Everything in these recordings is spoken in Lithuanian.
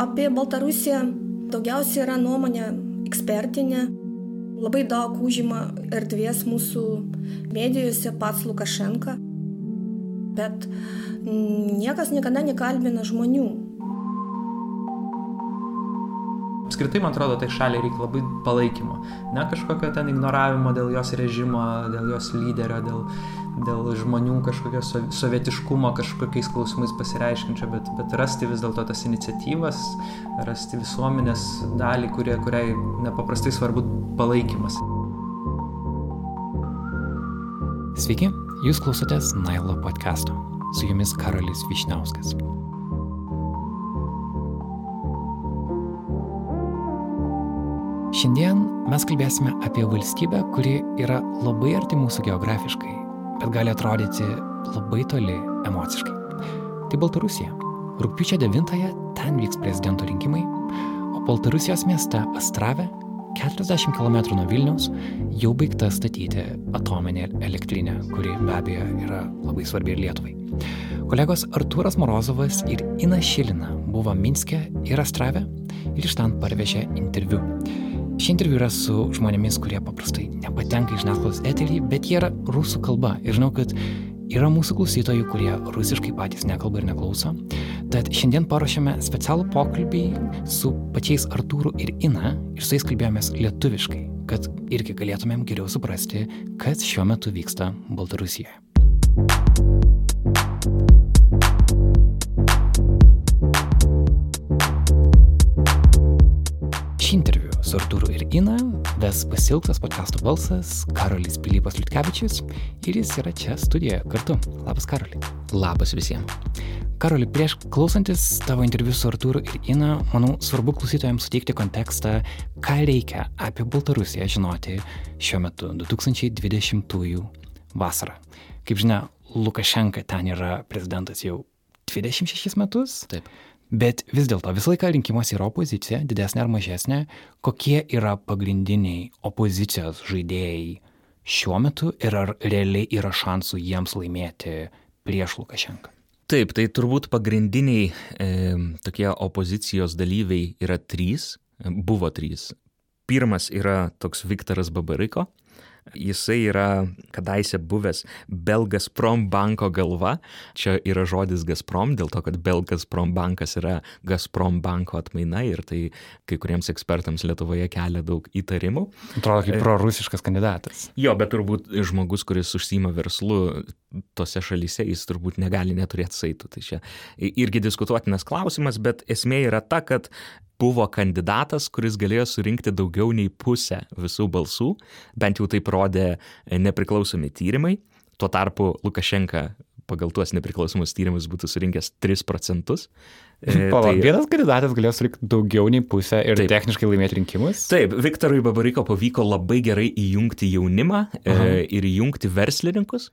Apie Baltarusiją daugiausiai yra nuomonė ekspertinė. Labai daug užima erdvės mūsų medijose pats Lukašenka. Bet niekas niekada nekalbina žmonių. Apskritai, man atrodo, tai šaliai reikia labai palaikymo. Ne kažkokio ten ignoravimo dėl jos režimo, dėl jos lyderio, dėl, dėl žmonių kažkokio sovietiškumo kažkokiais klausimais pasireiškinčio, bet, bet rasti vis dėlto tas iniciatyvas, rasti visuomenės dalį, kurie, kuriai nepaprastai svarbu palaikymas. Sveiki, jūs klausotės Nailo podcast'o. Su jumis Karolis Višniauskas. Šiandien mes kalbėsime apie valstybę, kuri yra labai arti mūsų geografiškai, bet gali atrodyti labai toli emociškai. Tai Baltarusija. Rūpiučio 9-ąją ten vyks prezidento rinkimai, o Baltarusijos mieste Astrave, 40 km nuo Vilniaus, jau baigta statyti atominė elektrinė, kuri be abejo yra labai svarbi ir Lietuvai. Kolegos Artūras Morozovas ir Ina Šilina buvo Minske ir Astrave ir iš ten parvežė interviu. Šį interviu yra su žmonėmis, kurie paprastai nepatenka į žiniasklaidos eterį, bet jie yra rusų kalba. Ir žinau, kad yra mūsų klausytojų, kurie rusiškai patys nekalba ir neklauso. Tad šiandien paruošėme specialų pokalbį su pačiais Artūru ir Ina ir su jais kalbėjomės lietuviškai, kad irgi galėtumėm geriau suprasti, kas šiuo metu vyksta Baltarusijoje. Ves pasilgtas podcastų balsas Karolis Pilypas Liutkevičius ir jis yra čia studijoje kartu. Labas, Karoli. Labas visiems. Karoli, prieš klausantis tavo interviu su Artūru ir Ina, manau, svarbu klausytojams suteikti kontekstą, ką reikia apie Baltarusiją žinoti šiuo metu, 2020 vasarą. Kaip žinia, Lukašenka ten yra prezidentas jau 26 metus. Taip. Bet vis dėlto visą laiką rinkimuose yra opozicija, didesnė ar mažesnė. Kokie yra pagrindiniai opozicijos žaidėjai šiuo metu ir ar realiai yra šansų jiems laimėti prieš Lukašenką? Taip, tai turbūt pagrindiniai e, tokie opozicijos dalyviai yra trys, buvo trys. Pirmas yra toks Viktoras Babariko, Jisai yra kadaise buvęs Belgazprom banko galva. Čia yra žodis Gazprom, dėl to, kad Belgazprom bankas yra Gazprom banko atmaina ir tai kai kuriems ekspertams Lietuvoje kelia daug įtarimų. Atrodo kaip prorusiškas kandidatas. Jo, bet turbūt žmogus, kuris užsima verslu tose šalyse, jis turbūt negali neturėti saitų. Tai čia irgi diskutuotinas klausimas, bet esmė yra ta, kad buvo kandidatas, kuris galėjo surinkti daugiau nei pusę visų balsų, bent jau taip rodė nepriklausomi tyrimai. Tuo tarpu Lukašenka pagal tuos nepriklausomus tyrimus būtų surinkęs 3 procentus. Palauk, tai... vienas kandidatas galėjo surinkti daugiau nei pusę ir taip, techniškai laimėti rinkimus? Taip, Viktorui Babariko pavyko labai gerai įjungti jaunimą Aha. e, ir įjungti verslininkus.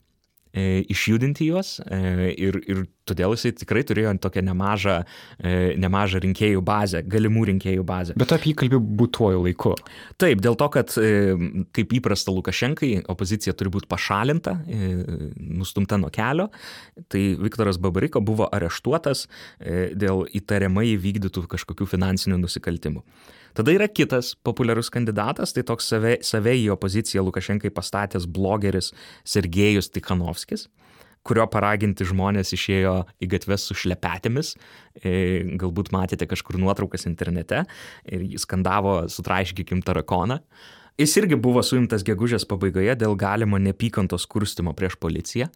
E, išjudinti juos e, ir, ir todėl jisai tikrai turėjo tokią nemažą, e, nemažą rinkėjų bazę, galimų rinkėjų bazę. Bet apie jį kalbėjau būtuoju laiku. Taip, dėl to, kad kaip įprasta Lukašenkai, opozicija turi būti pašalinta, nustumta nuo kelio, tai Viktoras Babariko buvo areštuotas dėl įtariamai vykdytų kažkokių finansinių nusikaltimų. Tada yra kitas populiarus kandidatas, tai toks save, save į opoziciją Lukašenkai pastatęs blogeris Sergejus Tikhanovskis kurio paraginti žmonės išėjo į gatves su šlepetėmis, e, galbūt matėte kažkur nuotraukas internete ir jis skandavo sutraiškykim tarakoną. Jis irgi buvo suimtas gegužės pabaigoje dėl galimo nepykantos kurstimo prieš policiją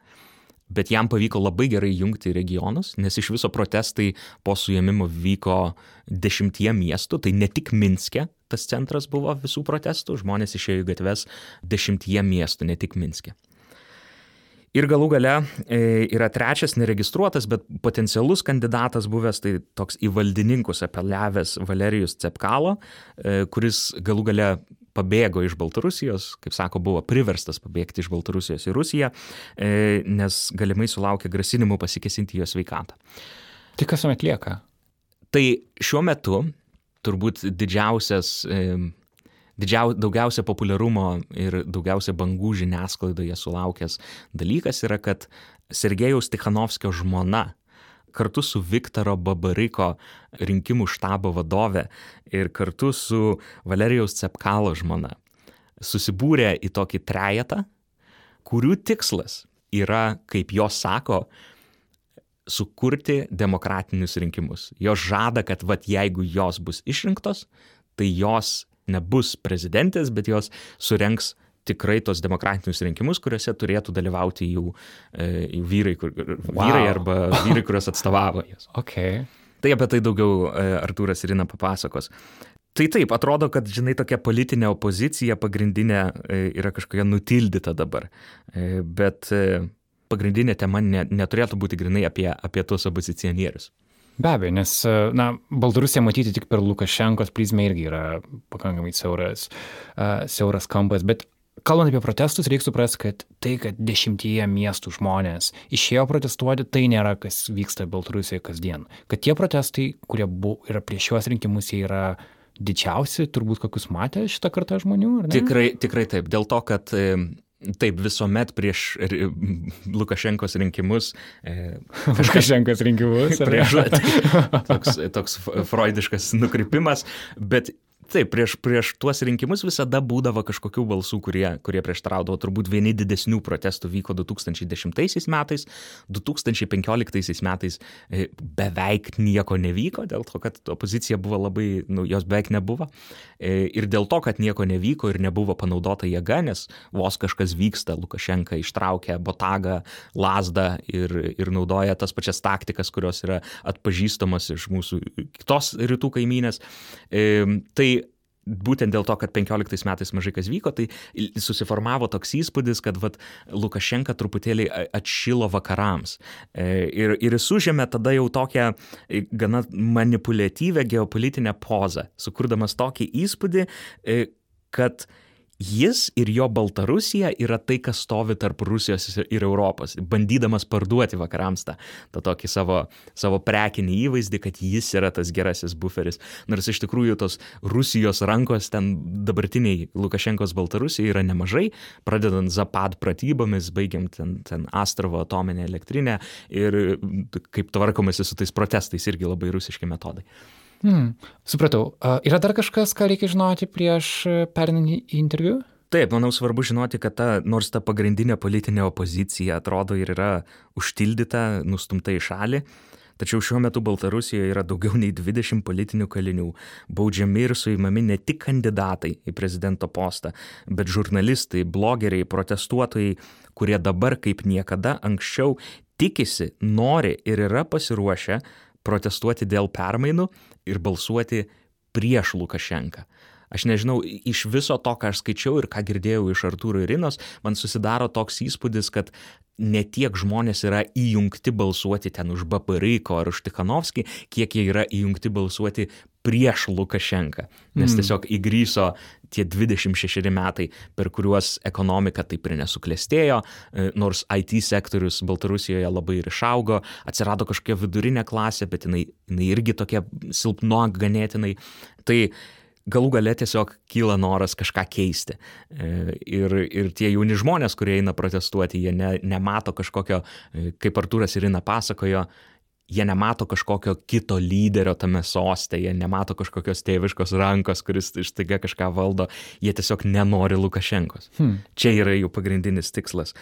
bet jam pavyko labai gerai jungti regionus, nes iš viso protestai po suėmimo vyko dešimtie miestų, tai ne tik Minske tas centras buvo visų protestų, žmonės išėjo į gatves dešimtie miestų, ne tik Minske. Ir galų gale e, yra trečias neregistruotas, bet potencialus kandidatas buvęs, tai toks į valdininkus apeliavęs Valerijus Cepkalo, e, kuris galų gale pabėgo iš Baltarusijos, kaip sako, buvo priverstas pabėgti iš Baltarusijos į Rusiją, e, nes galimai sulaukė grasinimų pasikesinti jo sveikatą. Tai kas tuomet lieka? Tai šiuo metu turbūt didžiausias didžiau, daugiausia populiarumo ir daugiausia bangų žiniasklaidoje sulaukęs dalykas yra, kad Sergejaus Tikhanovskio žmona kartu su Viktoro Babariko rinkimų štabo vadove ir kartu su Valerijaus Cepkalo žmona susibūrė į tokį trejetą, kurių tikslas yra, kaip jos sako, sukurti demokratinius rinkimus. Jos žada, kad vat, jeigu jos bus išrinktos, tai jos nebus prezidentės, bet jos surenks tikrai tos demokratinius rinkimus, kuriuose turėtų dalyvauti jų, e, jų vyrai, kur, wow. vyrai arba vyrai, kuriuos atstovavo jas. Okay. Tai apie tai daugiau e, Artūras Irina papasakos. Tai taip, atrodo, kad, žinai, tokia politinė opozicija pagrindinė e, yra kažkokia nutildyta dabar. Bet pagrindinė tema ne, neturėtų būti grinai apie, apie tuos opozicionierius. Be abejo, nes, na, Baltarusija matyti tik per Lukašenkos prizmę irgi yra pakankamai siauras, uh, siauras kampas, bet kalbant apie protestus, reikia suprasti, kad tai, kad dešimtyje miestų žmonės išėjo protestuoti, tai nėra, kas vyksta Baltarusijoje kasdien. Kad tie protestai, kurie bu, yra prieš šiuos rinkimus, jie yra didžiausi, turbūt kokius matė šitą kartą žmonių? Tikrai, tikrai taip, dėl to, kad Taip, visuomet prieš Lukašenkos rinkimus. E, Lukašenkos rinkimus. Prieš, toks, toks freudiškas nukrypimas, bet Taip, prieš, prieš tuos rinkimus visada būdavo kažkokių balsų, kurie, kurie prieštraudavo. Turbūt vieni didesnių protestų vyko 2010 metais, 2015 metais e, beveik nieko nevyko, dėl to, kad opozicija buvo labai, nu, jos beveik nebuvo. E, ir dėl to, kad nieko nevyko ir nebuvo panaudota jėga, nes vos kažkas vyksta, Lukašenka ištraukia botagą, lasdą ir, ir naudoja tas pačias taktikas, kurios yra atpažįstamos iš mūsų kitos rytų kaimynės. E, tai būtent dėl to, kad 15 metais mažai kas vyko, tai susiformavo toks įspūdis, kad vat, Lukašenka truputėlį atšilo vakarams. E, ir, ir jis užėmė tada jau tokią e, gana manipuliatyvę geopolitinę pozą, sukurdamas tokį įspūdį, e, kad jis ir jo Baltarusija yra tai, kas stovi tarp Rusijos ir Europos, bandydamas parduoti vakarams tą, tą tokį savo, savo prekinį įvaizdį, kad jis yra tas gerasis buferis. Nors iš tikrųjų tos Rusijos rankos ten dabartiniai Lukašenkos Baltarusija yra nemažai, pradedant Zapad pratybomis, baigiant ten, ten Astrovo atominę elektrinę ir kaip tvarkomasi su tais protestais irgi labai rusiški metodai. Hmm, supratau. Yra dar kažkas, ką reikia žinoti prieš e, perinant į interviu? Taip, manau svarbu žinoti, kad ta, nors ta pagrindinė politinė opozicija atrodo ir yra užtildyta, nustumta į šalį, tačiau šiuo metu Baltarusijoje yra daugiau nei 20 politinių kalinių, baudžiami ir suimami ne tik kandidatai į prezidento postą, bet žurnalistai, blogeriai, protestuotojai, kurie dabar kaip niekada anksčiau tikisi, nori ir yra pasiruošę protestuoti dėl permainų ir balsuoti prieš Lukašenką. Aš nežinau, iš viso to, ką aš skaičiau ir ką girdėjau iš Artūro ir Rinos, man susidaro toks įspūdis, kad ne tiek žmonės yra įjungti balsuoti ten už Baparyko ar už Tikhanovskį, kiek jie yra įjungti balsuoti prieš Lukašenką. Nes mm. tiesiog įgryso tie 26 metai, per kuriuos ekonomika taip ir nesuklestėjo, e, nors IT sektorius Baltarusijoje labai ir išaugo, atsirado kažkokia vidurinė klasė, bet jinai, jinai irgi tokia silpno ganėtinai. Tai galų gale tiesiog kyla noras kažką keisti. E, ir, ir tie jauni žmonės, kurie eina protestuoti, jie ne, nemato kažkokio, e, kaip Artūras Irina pasakojo, jie nemato kažkokio kito lyderio tame soste, jie nemato kažkokios tėviškos rankos, kuris ištaiga kažką valdo, jie tiesiog nenori Lukašenkos. Hmm. Čia yra jų pagrindinis tikslas.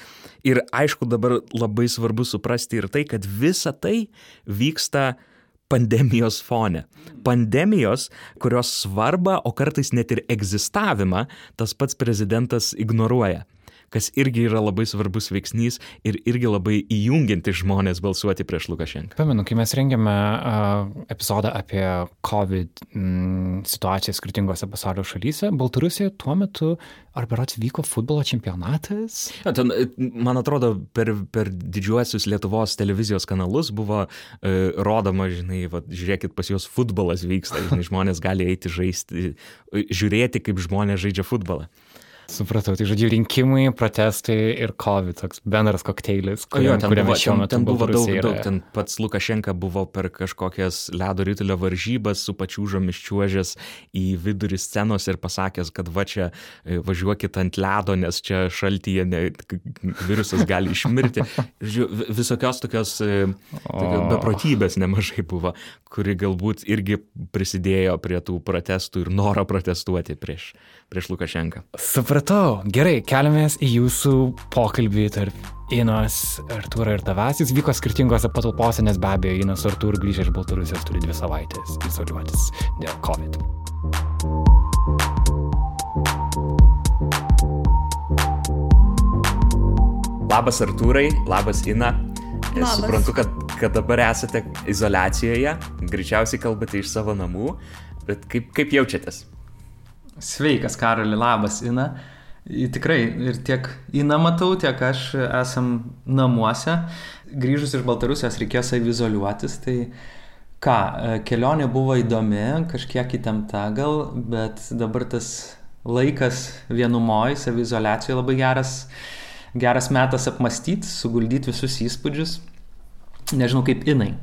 Ir aišku, dabar labai svarbu suprasti ir tai, kad visa tai vyksta pandemijos fone. Pandemijos, kurios svarbą, o kartais net ir egzistavimą tas pats prezidentas ignoruoja kas irgi yra labai svarbus veiksnys ir irgi labai įjungianti žmonės balsuoti prieš Lukašenką. Pamenu, kai mes rengėme uh, epizodą apie COVID mm, situaciją skirtingose pasaulio šalyse, Baltarusijoje tuo metu ar berots vyko futbolo čempionatas? Ja, ten, man atrodo, per, per didžiuosius Lietuvos televizijos kanalus buvo uh, rodoma, žinai, va, žiūrėkit, pas juos futbolas vyksta, žinai, žmonės gali eiti žaisti, žiūrėti, kaip žmonės žaidžia futbolą. Supratau, tai žodžiu, rinkimai, protestai ir COVID, toks bendras kokteilis, kuriuo, ten kuriame šiuo metu ten buvo daug, yra. daug, ten pats Lukašenka buvo per kažkokias ledo rytulio varžybas su pačiūžomis čiuožęs į vidurį scenos ir pasakęs, kad va čia e, važiuokit ant ledo, nes čia šaltyje ne, virusas gali išmirti. Žiūrėjau, visokios tokios e, tokio beprotybės nemažai buvo, kuri galbūt irgi prisidėjo prie tų protestų ir noro protestuoti prieš, prieš Lukašenką. Supratau. Gerai, keliamės į jūsų pokalbį tarp Inos, Artūro ir tavęs. Jis vyko skirtingose patalpose, nes be abejo Inas Artūr grįžę iš Baltarusijos turi dvi savaitės izoliuotis dėl COVID. Labas Artūrai, labas Ina. Labas. Suprantu, kad, kad dabar esate izolacijoje, greičiausiai kalbate iš savo namų, bet kaip, kaip jaučiatės? Sveikas, Karoli, labas, Ina. Tikrai ir tiek Ina matau, tiek aš esam namuose. Grįžus iš Baltarusijos reikėjo savizoliuotis, tai ką, kelionė buvo įdomi, kažkiek įtempta gal, bet dabar tas laikas vienumoj, savizolacijoje labai geras, geras metas apmastyti, suguldyti visus įspūdžius. Nežinau kaip Inai.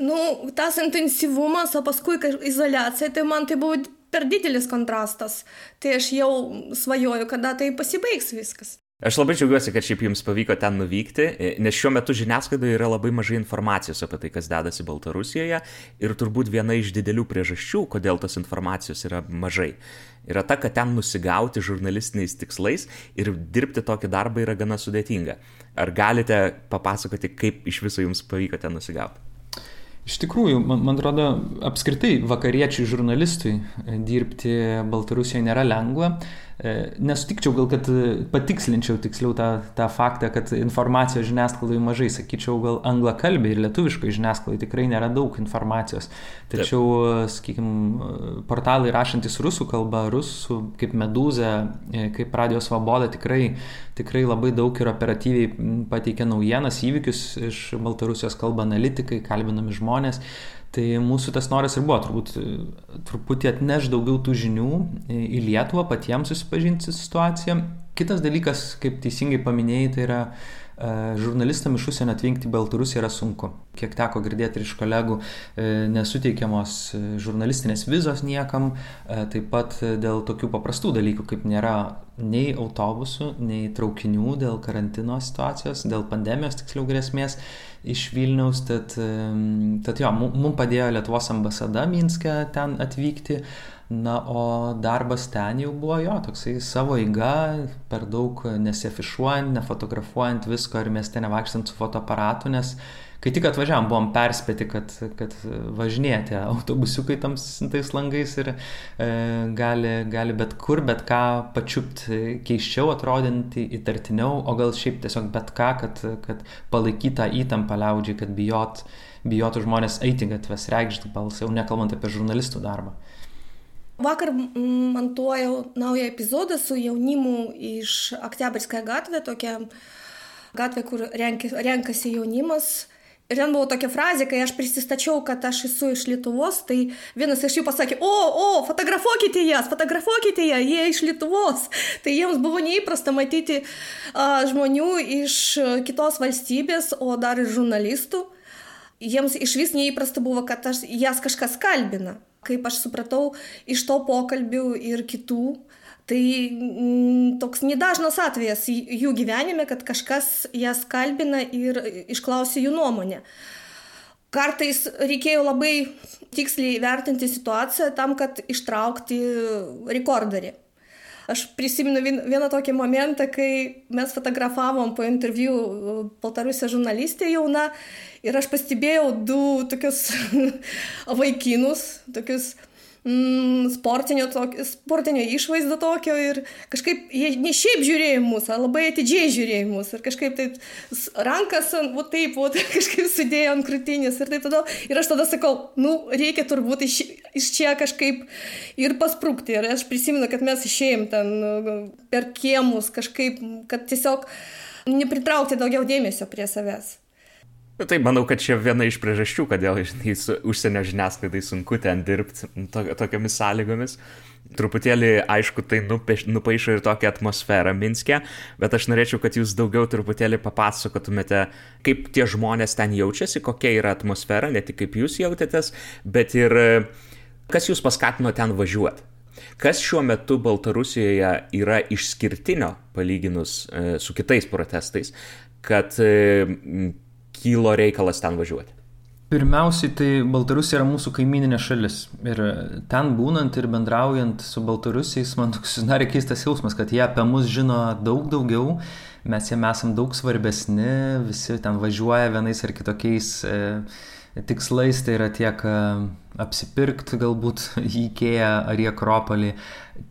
Nu, tas intensyvumas, o paskui izolacija, tai man tai buvo per didelis kontrastas. Tai aš jau svajoju, kada tai pasibaigs viskas. Aš labai džiaugiuosi, kad šiaip jums pavyko ten nuvykti, nes šiuo metu žiniasklaidoje yra labai mažai informacijos apie tai, kas dedasi Baltarusijoje ir turbūt viena iš didelių priežasčių, kodėl tos informacijos yra mažai, yra ta, kad ten nusigauti žurnalistiniais tikslais ir dirbti tokį darbą yra gana sudėtinga. Ar galite papasakoti, kaip iš viso jums pavyko ten nusigauti? Iš tikrųjų, man, man atrodo, apskritai vakariečiui žurnalistui e, dirbti Baltarusijoje nėra lengva. E, nesutikčiau gal, kad patikslinčiau tiksliau tą, tą faktą, kad informacijos žiniasklaidoje mažai, sakyčiau, gal anglakalbė ir lietuviškai žiniasklaidai tikrai nėra daug informacijos. Tačiau, sakykime, portalai rašantis rusų kalba, rusų kaip Medūza, e, kaip Radio Svoboda tikrai, tikrai labai daug ir operatyviai pateikia naujienas, įvykius iš Baltarusijos kalba analitikai, kalbinami žmonės. Tai mūsų tas noras ir buvo turbūt truputį atneš daugiau tų žinių į Lietuvą, patiems susipažinti su situacija. Kitas dalykas, kaip teisingai paminėjai, tai yra žurnalistam iš užsienio atvykti į Baltarusiją yra sunku. Kiek teko girdėti iš kolegų, nesuteikiamos žurnalistinės vizos niekam, taip pat dėl tokių paprastų dalykų, kaip nėra nei autobusų, nei traukinių dėl karantino situacijos, dėl pandemijos tiksliau grėsmės iš Vilniaus. Tad, tad jo, mums padėjo Lietuvos ambasada Minske ten atvykti. Na, o darbas ten jau buvo jo, toksai savo įga, per daug nesiafišuojant, nefotografuojant visko ir mieste nevaikštant su fotoaparatu, nes kai tik atvažiavam, buvom perspėti, kad, kad važinėti autobusiukai tamsintais langais ir e, gali, gali bet kur, bet ką pačiupti keiščiau, atrodinti įtartiniau, o gal šiaip tiesiog bet ką, kad, kad palaikytą įtampą liaudžiai, kad bijot, bijotų žmonės eiti gatves, reikšti balsą, jau nekalbant apie žurnalistų darbą. Vakar montuojau naują epizodą su jaunimu iš Oktябrskąją gatvę, tokia gatvė, kur renkasi jaunimas. Ir ten buvo tokia frazė, kai aš prisistačiau, kad aš esu iš Lietuvos, tai vienas iš jų pasakė, o, o, fotografuokite jas, fotografuokite ją, jie iš Lietuvos. Tai jiems buvo neįprasta matyti a, žmonių iš kitos valstybės, o dar ir žurnalistų. Jiems iš vis neįprasta buvo, kad aš, jas kažkas kalbina kaip aš supratau iš to pokalbių ir kitų, tai mm, toks nedažnas atvejas jų gyvenime, kad kažkas jas kalbina ir išklausė jų nuomonę. Kartais reikėjo labai tiksliai vertinti situaciją tam, kad ištraukti rekorderį. Aš prisimenu vieną tokį momentą, kai mes fotografavom po interviu Baltarusijos žurnalistė jauna ir aš pastebėjau du tokius vaikinus, tokius mm, sportinio, tokio, sportinio išvaizdo tokio ir kažkaip jie ne šiaip žiūrėjo mus, labai atidžiai žiūrėjo mus ir kažkaip taip rankas, va taip, va, kažkaip sudėjo ant krūtinės ir taip tada. Ir aš tada sakau, nu, reikia turbūt iš, iš čia kažkaip ir pasprūkti. Ir aš prisimenu, kad mes išėjom ten nu, per kiemus kažkaip, kad tiesiog nepritraukti daugiau dėmesio prie savęs. Na, tai manau, kad čia viena iš priežasčių, kodėl žinai, su užsienio žiniasklaidai sunku ten dirbti to, tokiamis sąlygomis. Truputėlį, aišku, tai nupeš, nupaišo ir tokią atmosferą Minske, bet aš norėčiau, kad jūs daugiau truputėlį papasakotumėte, kaip tie žmonės ten jaučiasi, kokia yra atmosfera, ne tik kaip jūs jautėtės, bet ir kas jūs paskatino ten važiuoti. Kas šiuo metu Baltarusijoje yra išskirtinio palyginus e, su kitais protestais, kad e, kilo reikalas ten važiuoti? Pirmiausiai, tai Baltarusija yra mūsų kaimininė šalis. Ir ten būnant ir bendraujant su Baltarusiais, man toks susidarė keistas jausmas, kad jie apie mus žino daug daugiau, mes jiem esam daug svarbesni, visi ten važiuoja vienais ar kitokiais. E, tikslais, tai yra tiek e, apsipirkti galbūt į Ikėją ar į Akropolį,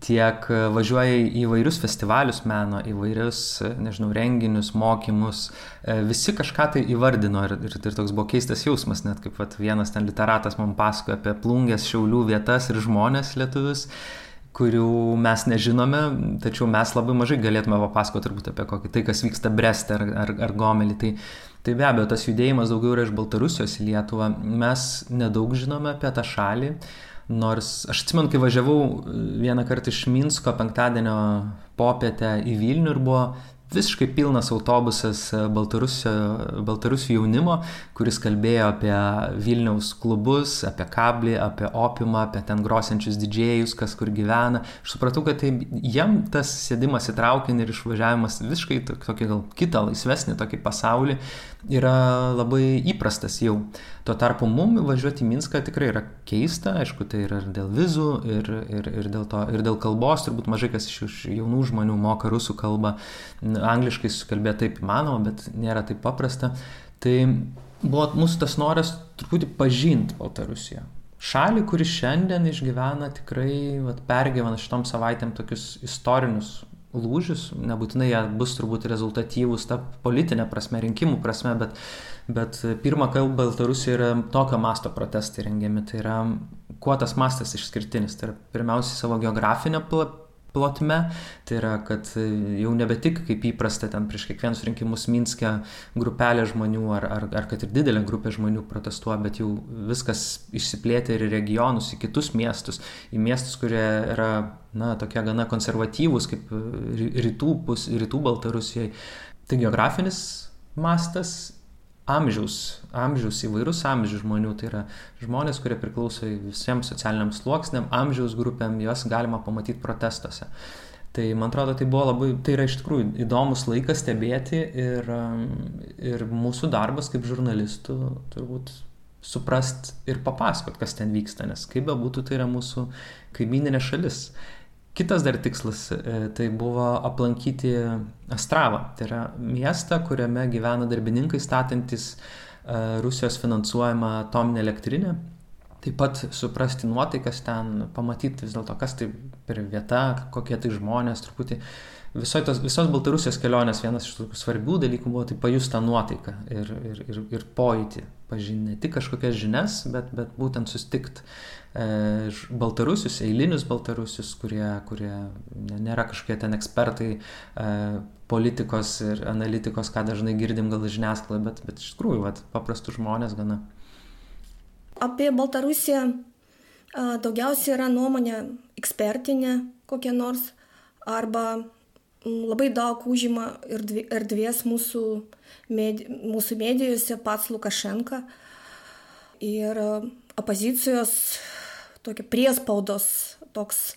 tiek e, važiuoja į įvairius festivalius meno, įvairius, e, nežinau, renginius, mokymus, visi kažką tai įvardino ir, ir, ir toks buvo keistas jausmas, net kaip vat, vienas ten literatas man pasakoja apie plungės šiaulių vietas ir žmonės lietuvius kurių mes nežinome, tačiau mes labai mažai galėtume papasakoti turbūt apie kokį tai, kas vyksta Breste ar, ar, ar Gomelį. Tai, tai be abejo, tas judėjimas daugiau yra iš Baltarusijos į Lietuvą. Mes nedaug žinome apie tą šalį. Nors aš atsimenu, kai važiavau vieną kartą iš Minsko penktadienio popietę į Vilnių ir buvo visiškai pilnas autobusas e, baltarusių jaunimo, kuris kalbėjo apie Vilniaus klubus, apie kablį, apie opimą, apie ten grosiančius didžėjus, kas kur gyvena. Aš supratau, kad tai jiem tas sėdimas į traukinį ir išvažiavimas visiškai tokį gal kitą, laisvesnį tokį pasaulį yra labai įprastas jau. Tuo tarpu mum važiuoti į Minską tikrai yra keista, aišku, tai yra ir dėl vizų, ir, ir, ir, dėl, to, ir dėl kalbos, turbūt mažai kas iš jaunų žmonių moka rusų kalbą, angliškai sukalbėti taip įmanoma, bet nėra taip paprasta. Tai buvo mūsų tas noras truputį pažinti Baltarusiją. Šalį, kuri šiandien išgyvena tikrai, vat, pergyvena šitom savaitėm tokius istorinius lūžius, nebūtinai jie bus turbūt rezultatyvūs ta politinė prasme, rinkimų prasme, bet Bet pirmą kartą Baltarusijoje yra tokio masto protestai rengiami. Tai yra, kuo tas mastas išskirtinis. Tai yra pirmiausiai savo geografinę plotme, tai yra, kad jau nebe tik kaip įprasta ten prieš kiekvienus rinkimus Minske grupelė žmonių ar, ar, ar kad ir didelė grupė žmonių protestuoja, bet jau viskas išsiplėtė ir į regionus, į kitus miestus, į miestus, kurie yra, na, tokie gana konservatyvūs kaip rytų, pus, rytų Baltarusijoje. Tai geografinis mastas amžiaus, amžiaus įvairus amžius žmonių, tai yra žmonės, kurie priklauso visiems socialiniam sluoksniam, amžiaus grupėm, juos galima pamatyti protestuose. Tai man atrodo, tai buvo labai, tai yra iš tikrųjų įdomus laikas stebėti ir, ir mūsų darbas kaip žurnalistų turbūt suprast ir papasakot, kas ten vyksta, nes kaip be būtų, tai yra mūsų kaimininė šalis. Kitas dar tikslas e, tai buvo aplankyti Astravą. Tai yra miestą, kuriame gyvena darbininkai statantis e, Rusijos finansuojamą atominę elektrinę. Taip pat suprasti nuotaikas ten, pamatyti vis dėlto, kas tai per vieta, kokie tai žmonės, truputį visos, tos, visos Baltarusijos kelionės vienas iš tokių svarbių dalykų buvo tai pajusti tą nuotaiką ir, ir, ir, ir pojūtį, pažinti ne tik kažkokias žinias, bet, bet būtent sustikti baltarusius, eilinius baltarusius, kurie, kurie nėra kažkokie ten ekspertai e, politikos ir analitikos, ką dažnai girdim gal žiniasklaidą, bet, bet iš tikrųjų vat, paprastų žmonės gana. Apie Baltarusiją daugiausiai yra nuomonė ekspertinė kokia nors arba labai daug užima erdvės mūsų, med, mūsų medijose pats Lukašenka ir opozicijos tokia priespaudos toks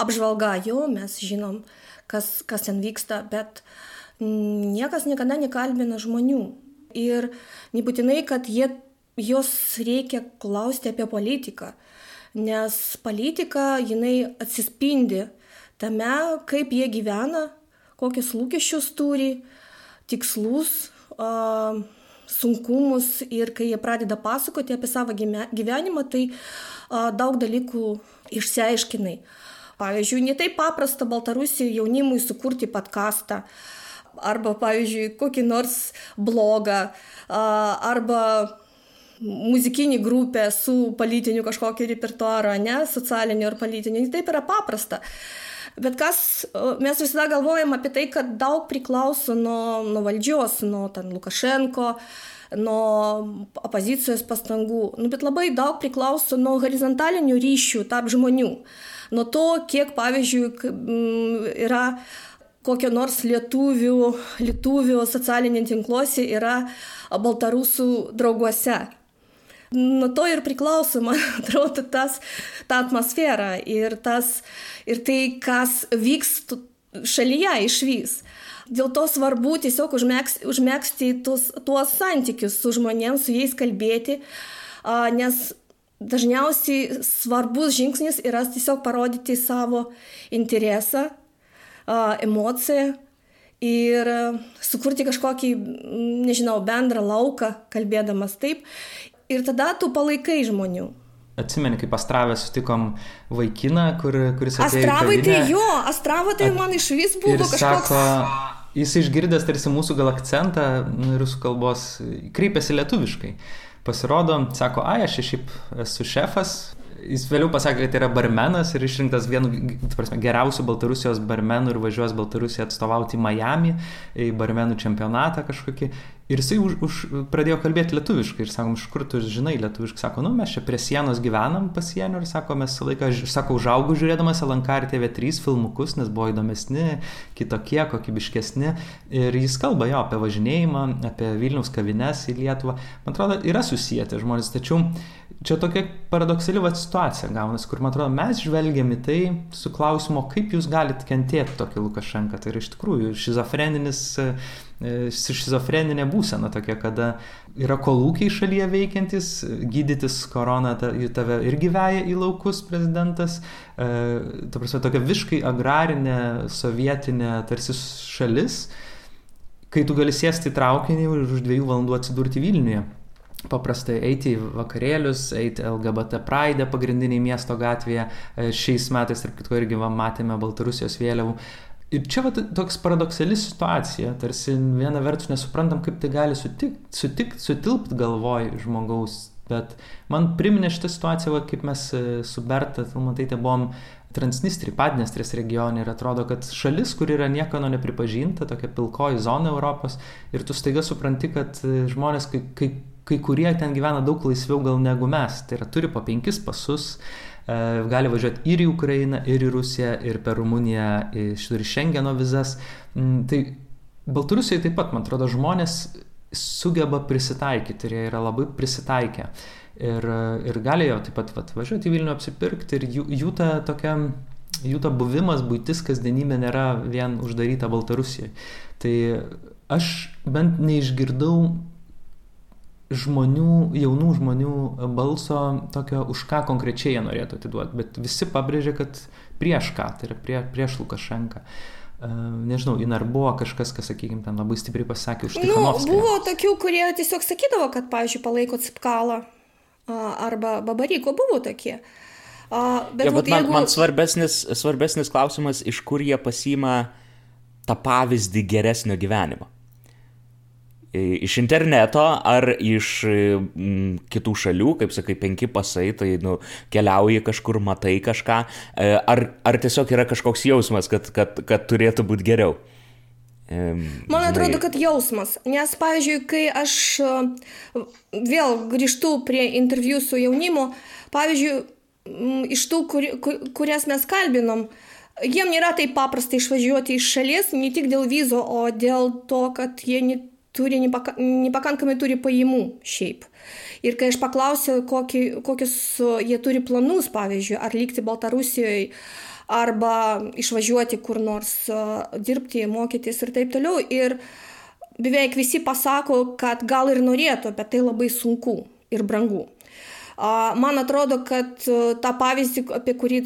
apžvalga jo, mes žinom, kas, kas ten vyksta, bet niekas niekada nekalbina žmonių. Ir nebūtinai, kad jie, jos reikia klausti apie politiką, nes politika, jinai atsispindi tame, kaip jie gyvena, kokius lūkesčius turi, tikslus, sunkumus ir kai jie pradeda pasakoti apie savo gyvenimą, tai daug dalykų išsiaiškinai. Pavyzdžiui, ne taip paprasta Baltarusijoje jaunimui sukurti podcastą, arba, pavyzdžiui, kokį nors blogą, arba muzikinį grupę su politiniu kažkokiu repertuaru, ne, socialiniu ar politiniu. Taip yra paprasta. Bet kas, mes visada galvojam apie tai, kad daug priklauso nuo, nuo valdžios, nuo ten Lukašenko, nuo opozicijos pastangų. Nu, bet labai daug priklauso nuo horizontalinių ryšių tarp žmonių. Nuo to, kiek, pavyzdžiui, yra kokio nors lietuvių, lietuvių socialiniai tinkluose yra baltarusų drauguose. Nuo to ir priklauso, man atrodo, tas, ta atmosfera ir, tas, ir tai, kas vyks šalyje iš vis. Dėl to svarbu tiesiog užmėgsti, užmėgsti tuos, tuos santykius su žmonėms, su jais kalbėti, nes dažniausiai svarbus žingsnis yra tiesiog parodyti savo interesą, emociją ir sukurti kažkokį, nežinau, bendrą lauką, kalbėdamas taip. Ir tada tu palaikai žmonių. Atsimeni, kaip Astravę sutikom vaikiną, kur, kuris atėjo. Astravai tai jo, Astravo tai man iš vis buvo kažkoks. Sako, jis išgirdęs tarsi mūsų gal akcentą nu, rusų kalbos, kreipėsi lietuviškai. Pasirodo, sako, ai, aš šiaip esu šefas, jis vėliau pasakė, kad yra barmenas ir išrinktas vienu prasme, geriausių Baltarusijos barmenų ir važiuos Baltarusiją atstovauti Miami į barmenų čempionatą kažkokį. Ir jisai už, už, pradėjo kalbėti lietuviškai ir sakom, iš kur tu žinai lietuviškai, sako, nu mes čia prie sienos gyvenam pasienio ir sako, mes laiką, sako, užaugau žiūrėdamas LNK ir TV3 filmukus, nes buvo įdomesni, kitokie, kokybiškesni. Ir jis kalba jo apie važinėjimą, apie Vilniaus kavines į Lietuvą. Man atrodo, yra susijęti žmonės, tačiau čia tokia paradoksali va situacija gaunasi, kur, man atrodo, mes žvelgiam į tai su klausimu, kaip jūs galite kentėti tokį Lukašenką. Tai yra iš tikrųjų šizofreninis, e, šizofreninė būsena tokia, kada yra kolūkiai šalyje veikiantis, gydytis koroną ta, tave irgi veja į laukus prezidentas. E, ta prasme, tokia viškai agrarinė, sovietinė tarsi šalis, kai tu gali sėsti į traukinį ir už dviejų valandų atsidurti Vilniuje paprastai eiti į vakarėlius, eiti LGBT Pride pagrindiniai miesto gatvėje. E, šiais metais, tarp kitko, irgi va, matėme Baltarusijos vėliavų. Ir čia va, toks paradoksali situacija, tarsi viena vertus nesuprantam, kaip tai gali sutikt, sutikt sutilpt galvoj žmogaus, bet man priminė šitą situaciją, va, kaip mes e, su Berta, matai, tai buvom Transnistrį, Padnestrės regione ir atrodo, kad šalis, kur yra niekano nepripažinta, tokia pilkoji zona Europos ir tu staiga supranti, kad e, žmonės kai, kai kai kurie ten gyvena daug laisviau gal negu mes. Tai yra turi po penkis pasus, e, gali važiuoti ir į Ukrainą, ir į Rusiją, ir per Rumuniją, ir Šengeno vizas. Mm, tai Baltarusijoje taip pat, man atrodo, žmonės sugeba prisitaikyti ir jie yra labai prisitaikę. Ir, ir galėjo taip pat vat, važiuoti į Vilnių apsipirkti ir jų, jų ta tokia jų ta buvimas, būtis, kasdienybė nėra vien uždaryta Baltarusijoje. Tai aš bent neišgirdau žmonių, jaunų žmonių balso tokio, už ką konkrečiai jie norėtų atiduoti, bet visi pabrėžia, kad prieš ką, tai yra prie, prieš Lukašenką. Uh, nežinau, in ar buvo kažkas, kas, sakykime, ten labai stipriai pasakė už tai. Nu, buvo tokių, kurie tiesiog sakydavo, kad, pavyzdžiui, palaiko Cipkalą arba Babaryko, buvo tokie. Bet, ja, bet man, jeigu... man svarbesnis, svarbesnis klausimas, iš kur jie pasima tą pavyzdį geresnio gyvenimo iš interneto ar iš m, kitų šalių, kaip sakai, penki pasai, tai nu, keliauji kažkur, matai kažką, e, ar, ar tiesiog yra kažkoks jausmas, kad, kad, kad turėtų būti geriau? Man atrodo, kad jausmas, nes, pavyzdžiui, kai aš vėl grįžtu prie interviu su jaunimu, pavyzdžiui, iš tų, kur, kurias mes kalbinom, jiem nėra taip paprasta išvažiuoti iš šalies, ne tik dėl vizo, o dėl to, kad jie net turi nepaka, nepakankamai turi pajamų šiaip. Ir kai aš paklausiau, kokį, kokius jie turi planus, pavyzdžiui, ar likti Baltarusijoje, arba išvažiuoti kur nors dirbti, mokytis ir taip toliau. Ir beveik visi pasako, kad gal ir norėtų, bet tai labai sunku ir brangu. Man atrodo, kad tą pavyzdį, apie kurį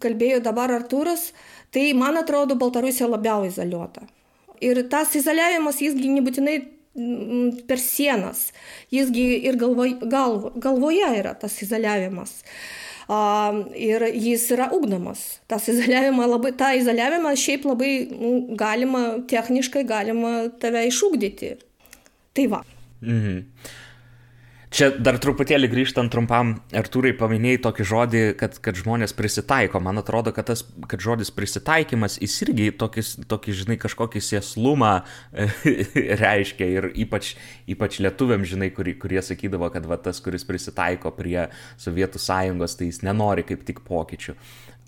kalbėjo dabar Artūras, tai man atrodo Baltarusija labiau izoliuota. Ir tas izoliavimas, jisgi nebūtinai mm, per sienas, jisgi ir galvoj, galvo, galvoje yra tas izoliavimas. Ir jis yra ugdomas. Tas izoliavimas labai, tą izoliavimą šiaip labai nu, galima, techniškai galima tave išugdyti. Tai va. Mhm. Čia dar truputėlį grįžtant trumpam, Artūrai paminėjai tokį žodį, kad, kad žmonės prisitaiko. Man atrodo, kad tas kad žodis prisitaikymas jis irgi tokį, tokį žinai, kažkokį sėslumą reiškia ir ypač, ypač lietuviam, žinai, kurie, kurie sakydavo, kad va, tas, kuris prisitaiko prie Sovietų sąjungos, tai jis nenori kaip tik pokyčių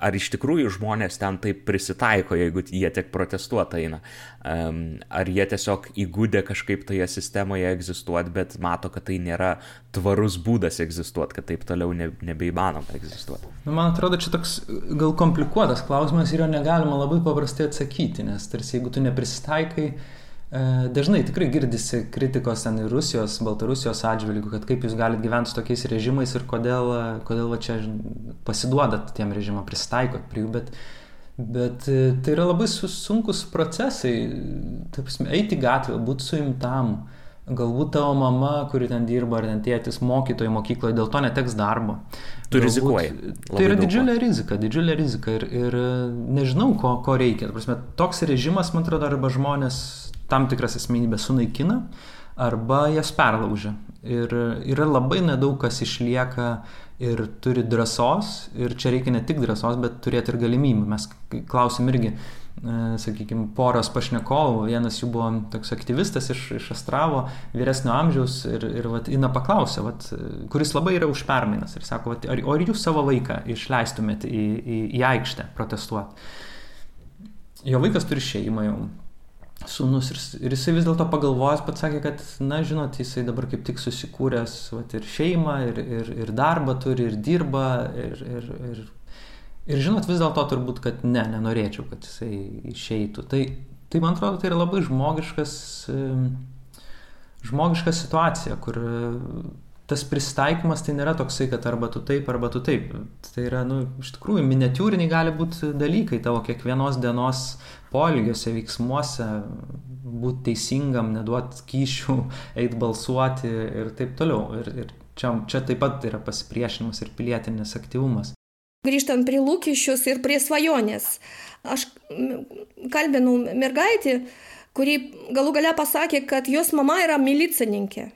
ar iš tikrųjų žmonės ten taip prisitaiko, jeigu jie tiek protestuoti eina. Ar jie tiesiog įgūdė kažkaip toje sistemoje egzistuoti, bet mato, kad tai nėra tvarus būdas egzistuoti, kad taip toliau ne, nebeįmanoma egzistuoti. Nu, man atrodo, čia toks gal komplikuotas klausimas ir jo negalima labai paprastai atsakyti, nes tarsi jeigu tu neprisitaikai, E, dažnai tikrai girdisi kritikos ten ir Rusijos, Baltarusijos atžvilgių, kad kaip jūs galite gyventi su tokiais režimais ir kodėl, kodėl va čia pasiduodat tiem režimam, pristaikot prie jų, bet, bet e, tai yra labai sunkus procesai, taip prasme, eiti gatvę, būti suimtam, galbūt tavo mama, kuri ten dirba, ar ten tėtis mokytojai mokykloje, dėl to neteks darbo. Tu galbūt, rizikuoji. Tai yra didžiulė rizika, didžiulė rizika ir, ir nežinau, ko, ko reikia. Prasme, toks režimas, man atrodo, arba žmonės tam tikras asmenybės sunaikina arba jas perlaužia. Ir yra labai nedaug kas išlieka ir turi drąsos, ir čia reikia ne tik drąsos, bet turėti ir galimybių. Mes klausim irgi, e, sakykime, poros pašnekovų, vienas jų buvo toks aktyvistas iš, iš Astravo, vyresnio amžiaus, ir, ir vat, Ina paklausė, vat, kuris labai yra už permainas, ir sako, vat, ar, ar jūs savo vaiką išleistumėte į, į, į aikštę protestuoti? Jo vaikas turi šeimą jau, sūnus ir, ir jisai vis dėlto pagalvojęs pats sakė, kad, na, žinot, jisai dabar kaip tik susikūręs vat, ir šeimą, ir, ir, ir darbą turi, ir dirba, ir, ir, ir, ir žinot, vis dėlto turbūt, kad ne, nenorėčiau, kad jisai išeitų. Tai, tai man atrodo, tai yra labai žmogiškas, žmogiška situacija, kur tas pristaikymas tai nėra toksai, kad arba tu taip, arba tu taip. Tai yra, nu, iš tikrųjų, miniatūriniai gali būti dalykai tavo kiekvienos dienos polgiuose, veiksmuose, būti teisingam, neduoti kyšių, eiti balsuoti ir taip toliau. Ir, ir čia, čia taip pat yra pasipriešinimas ir pilietinis aktyvumas. Grįžtant prie lūkesčius ir prie svajonės. Aš kalbinau mergaitį, kuri galų gale pasakė, kad jos mama yra milicininkė.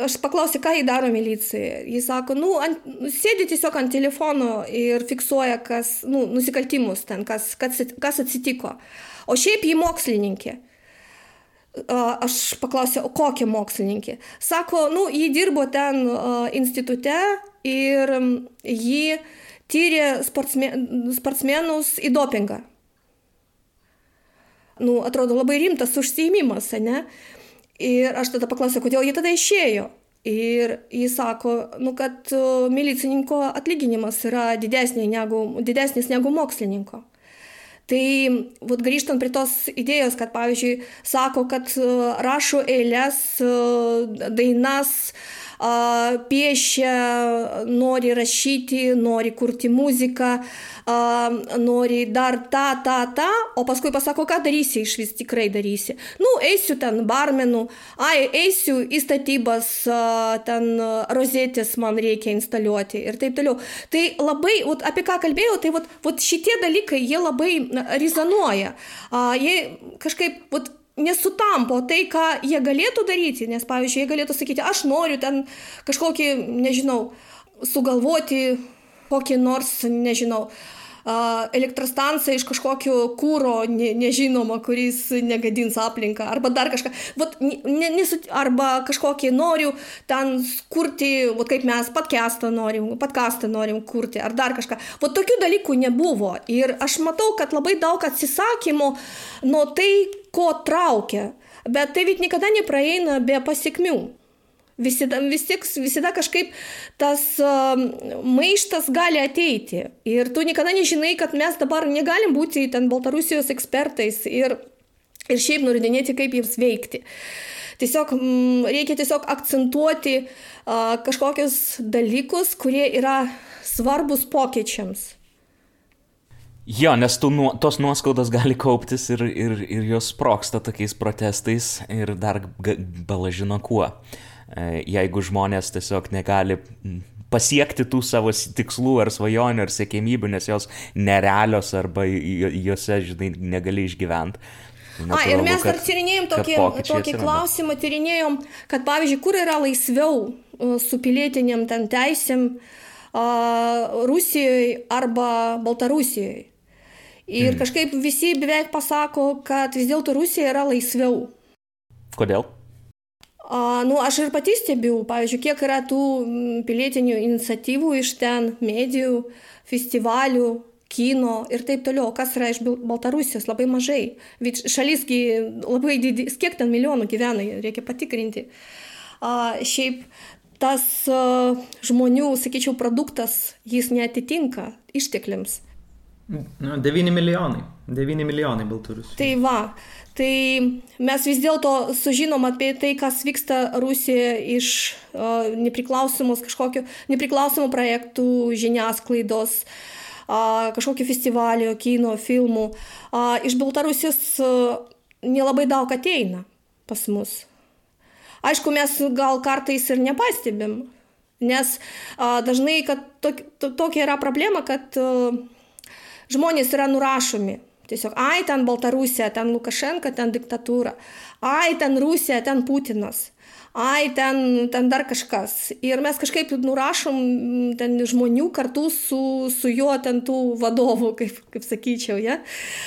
Aš paklausiu, ką jį daro milicija. Jis sako, nu, ant, nu, sėdi tiesiog ant telefono ir fiksuoja, kas, nu, nusikaltimus ten, kas, kas, kas atsitiko. O šiaip jį mokslininkė. Aš paklausiau, o kokia mokslininkė? Sako, nu, jį dirbo ten institute ir jį tyrė sportsmen, sportsmenus į dopingą. Nu, atrodo labai rimtas užsiimimas, ne? Uh, Ir aš tada paklausiau, kodėl jie tada išėjo. Ir jis sako, nu, kad milicininko atlyginimas yra didesnis negu, didesnis negu mokslininko. Tai vat, grįžtant prie tos idėjos, kad pavyzdžiui, sako, kad rašo eilės, dainas, piešia, nori rašyti, nori kurti muziką, nori dar tą, tą, tą, o paskui pasako, ką darysi, iš vis tikrai darysi. Nu, eisiu ten barmenų, ai, eisiu į statybas, ten rozetės man reikia instaliuoti ir taip toliau. Tai labai, vat, apie ką kalbėjau, tai vat, vat šitie dalykai, jie labai rezonuoja. Jie kažkaip, vat, nesutampo tai, ką jie galėtų daryti, nes, pavyzdžiui, jie galėtų sakyti, aš noriu ten kažkokį, nežinau, sugalvoti kokį nors, nežinau, elektrostanciją iš kažkokio kūro ne, nežinoma, kuris negadins aplinką, arba dar kažką. Vat, ne, nesu, arba kažkokį noriu ten kurti, vat, kaip mes podcastą norim, podcastą norim kurti, ar dar kažką. Vat tokių dalykų nebuvo. Ir aš matau, kad labai daug atsisakymų nuo tai, ko traukia. Bet tai vid niekada nepraeina be pasiekmių. Visada, vis tik, visada kažkaip tas maištas gali ateiti. Ir tu niekada nežinai, kad mes dabar negalim būti ten Baltarusijos ekspertais ir, ir šiaip nurodinėti, kaip jiems veikti. Tiesiog reikia tiesiog akcentuoti uh, kažkokius dalykus, kurie yra svarbus pokyčiams. Jo, nes tų, tos nuoskaudos gali kauptis ir, ir, ir jos sproksta tokiais protestais ir dar balažino kuo. Uh, E, jeigu žmonės tiesiog negali pasiekti tų savo tikslų ar svajonių ar sėkmybių, nes jos nerealios arba juose, žinai, negali išgyventi. Natūralu, A, ir mes dar tyrinėjom tokį, tokį klausimą, tyrinėjom, kad pavyzdžiui, kur yra laisviau su pilietiniam ten teisėm Rusijoje arba Baltarusijoje. Ir mm. kažkaip visi beveik pasako, kad vis dėlto Rusija yra laisviau. Kodėl? A, nu, aš ir pati stebiu, pavyzdžiui, kiek yra tų pilietinių iniciatyvų iš ten, medijų, festivalių, kino ir taip toliau. Kas yra iš Baltarusijos? Labai mažai. Šalisgi labai didis, kiek ten milijonų gyvena, reikia patikrinti. A, šiaip tas a, žmonių, sakyčiau, produktas, jis netitinka ištekliams. 9 milijonai. 9 milijonai baltarusių. Tai va, tai mes vis dėlto sužinom apie tai, kas vyksta Rusijoje iš uh, nepriklausomos kažkokio, nepriklausomų projektų žiniasklaidos, uh, kažkokio festivalio, kino, filmų. Uh, iš Baltarusijos uh, nelabai daug ateina pas mus. Aišku, mes gal kartais ir nepastebim, nes a, dažnai, kad to, to, tokia yra problema, kad a, žmonės yra nurašomi. Tiesiog, ai, ten Baltarusija, ten Lukašenka, ten diktatūra, ai, ten Rusija, ten Putinas, ai, ten, ten dar kažkas. Ir mes kažkaip nurašom ten žmonių kartu su, su juo ten tų vadovų, kaip, kaip sakyčiau, ja.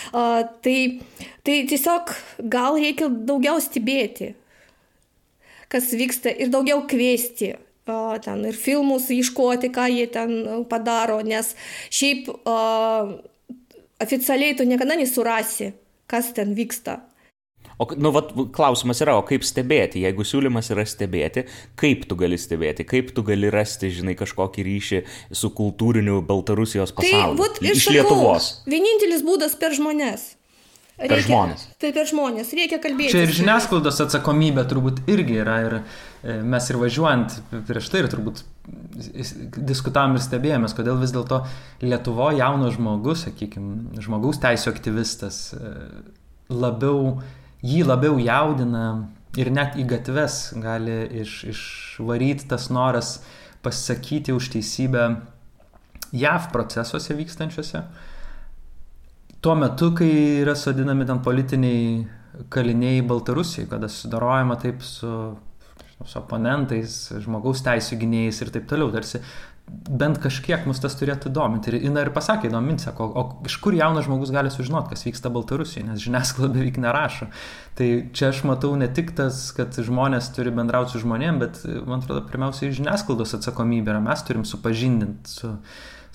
A, tai, tai tiesiog gal reikia daugiau stebėti, kas vyksta ir daugiau kviesti ten ir filmus ieškoti, ką jie ten padaro, nes šiaip o, oficialiai tu niekada nesurasi, kas ten vyksta. O, nu, vat, klausimas yra, o kaip stebėti? Jeigu siūlymas yra stebėti, kaip tu gali stebėti, kaip tu gali rasti, žinai, kažkokį ryšį su kultūriniu Baltarusijos tai pasauliu? Tai, vat, iš sakau, Lietuvos. Vienintelis būdas per žmonės. Reikia, per žmonės. Tai per žmonės, reikia kalbėti. Čia ir žiniasklaidos atsakomybė turbūt irgi yra ir e, mes ir važiuojant prieš tai ir turbūt diskutavom ir stebėjomės, kodėl vis dėlto Lietuvo jaunas žmogus, sakykime, žmogaus teisų aktyvistas e, labiau, jį labiau jaudina ir net į gatves gali iš, išvaryti tas noras pasisakyti už teisybę JAV procesuose vykstančiuose. Tuo metu, kai yra sodinami ten politiniai kaliniai Baltarusijai, kada sudarojama taip su, su oponentais, žmogaus teisų gynėjais ir taip toliau, tarsi bent kažkiek mus tas turėtų dominti. Ir Ina ir pasakė įdomi, sako, o iš kur jaunas žmogus gali sužinoti, kas vyksta Baltarusijoje, nes žiniasklaida beveik nerašo. Tai čia aš matau ne tik tas, kad žmonės turi bendrauti su žmonėm, bet man atrodo, pirmiausiai žiniasklaidos atsakomybė yra, mes turim supažindinti su,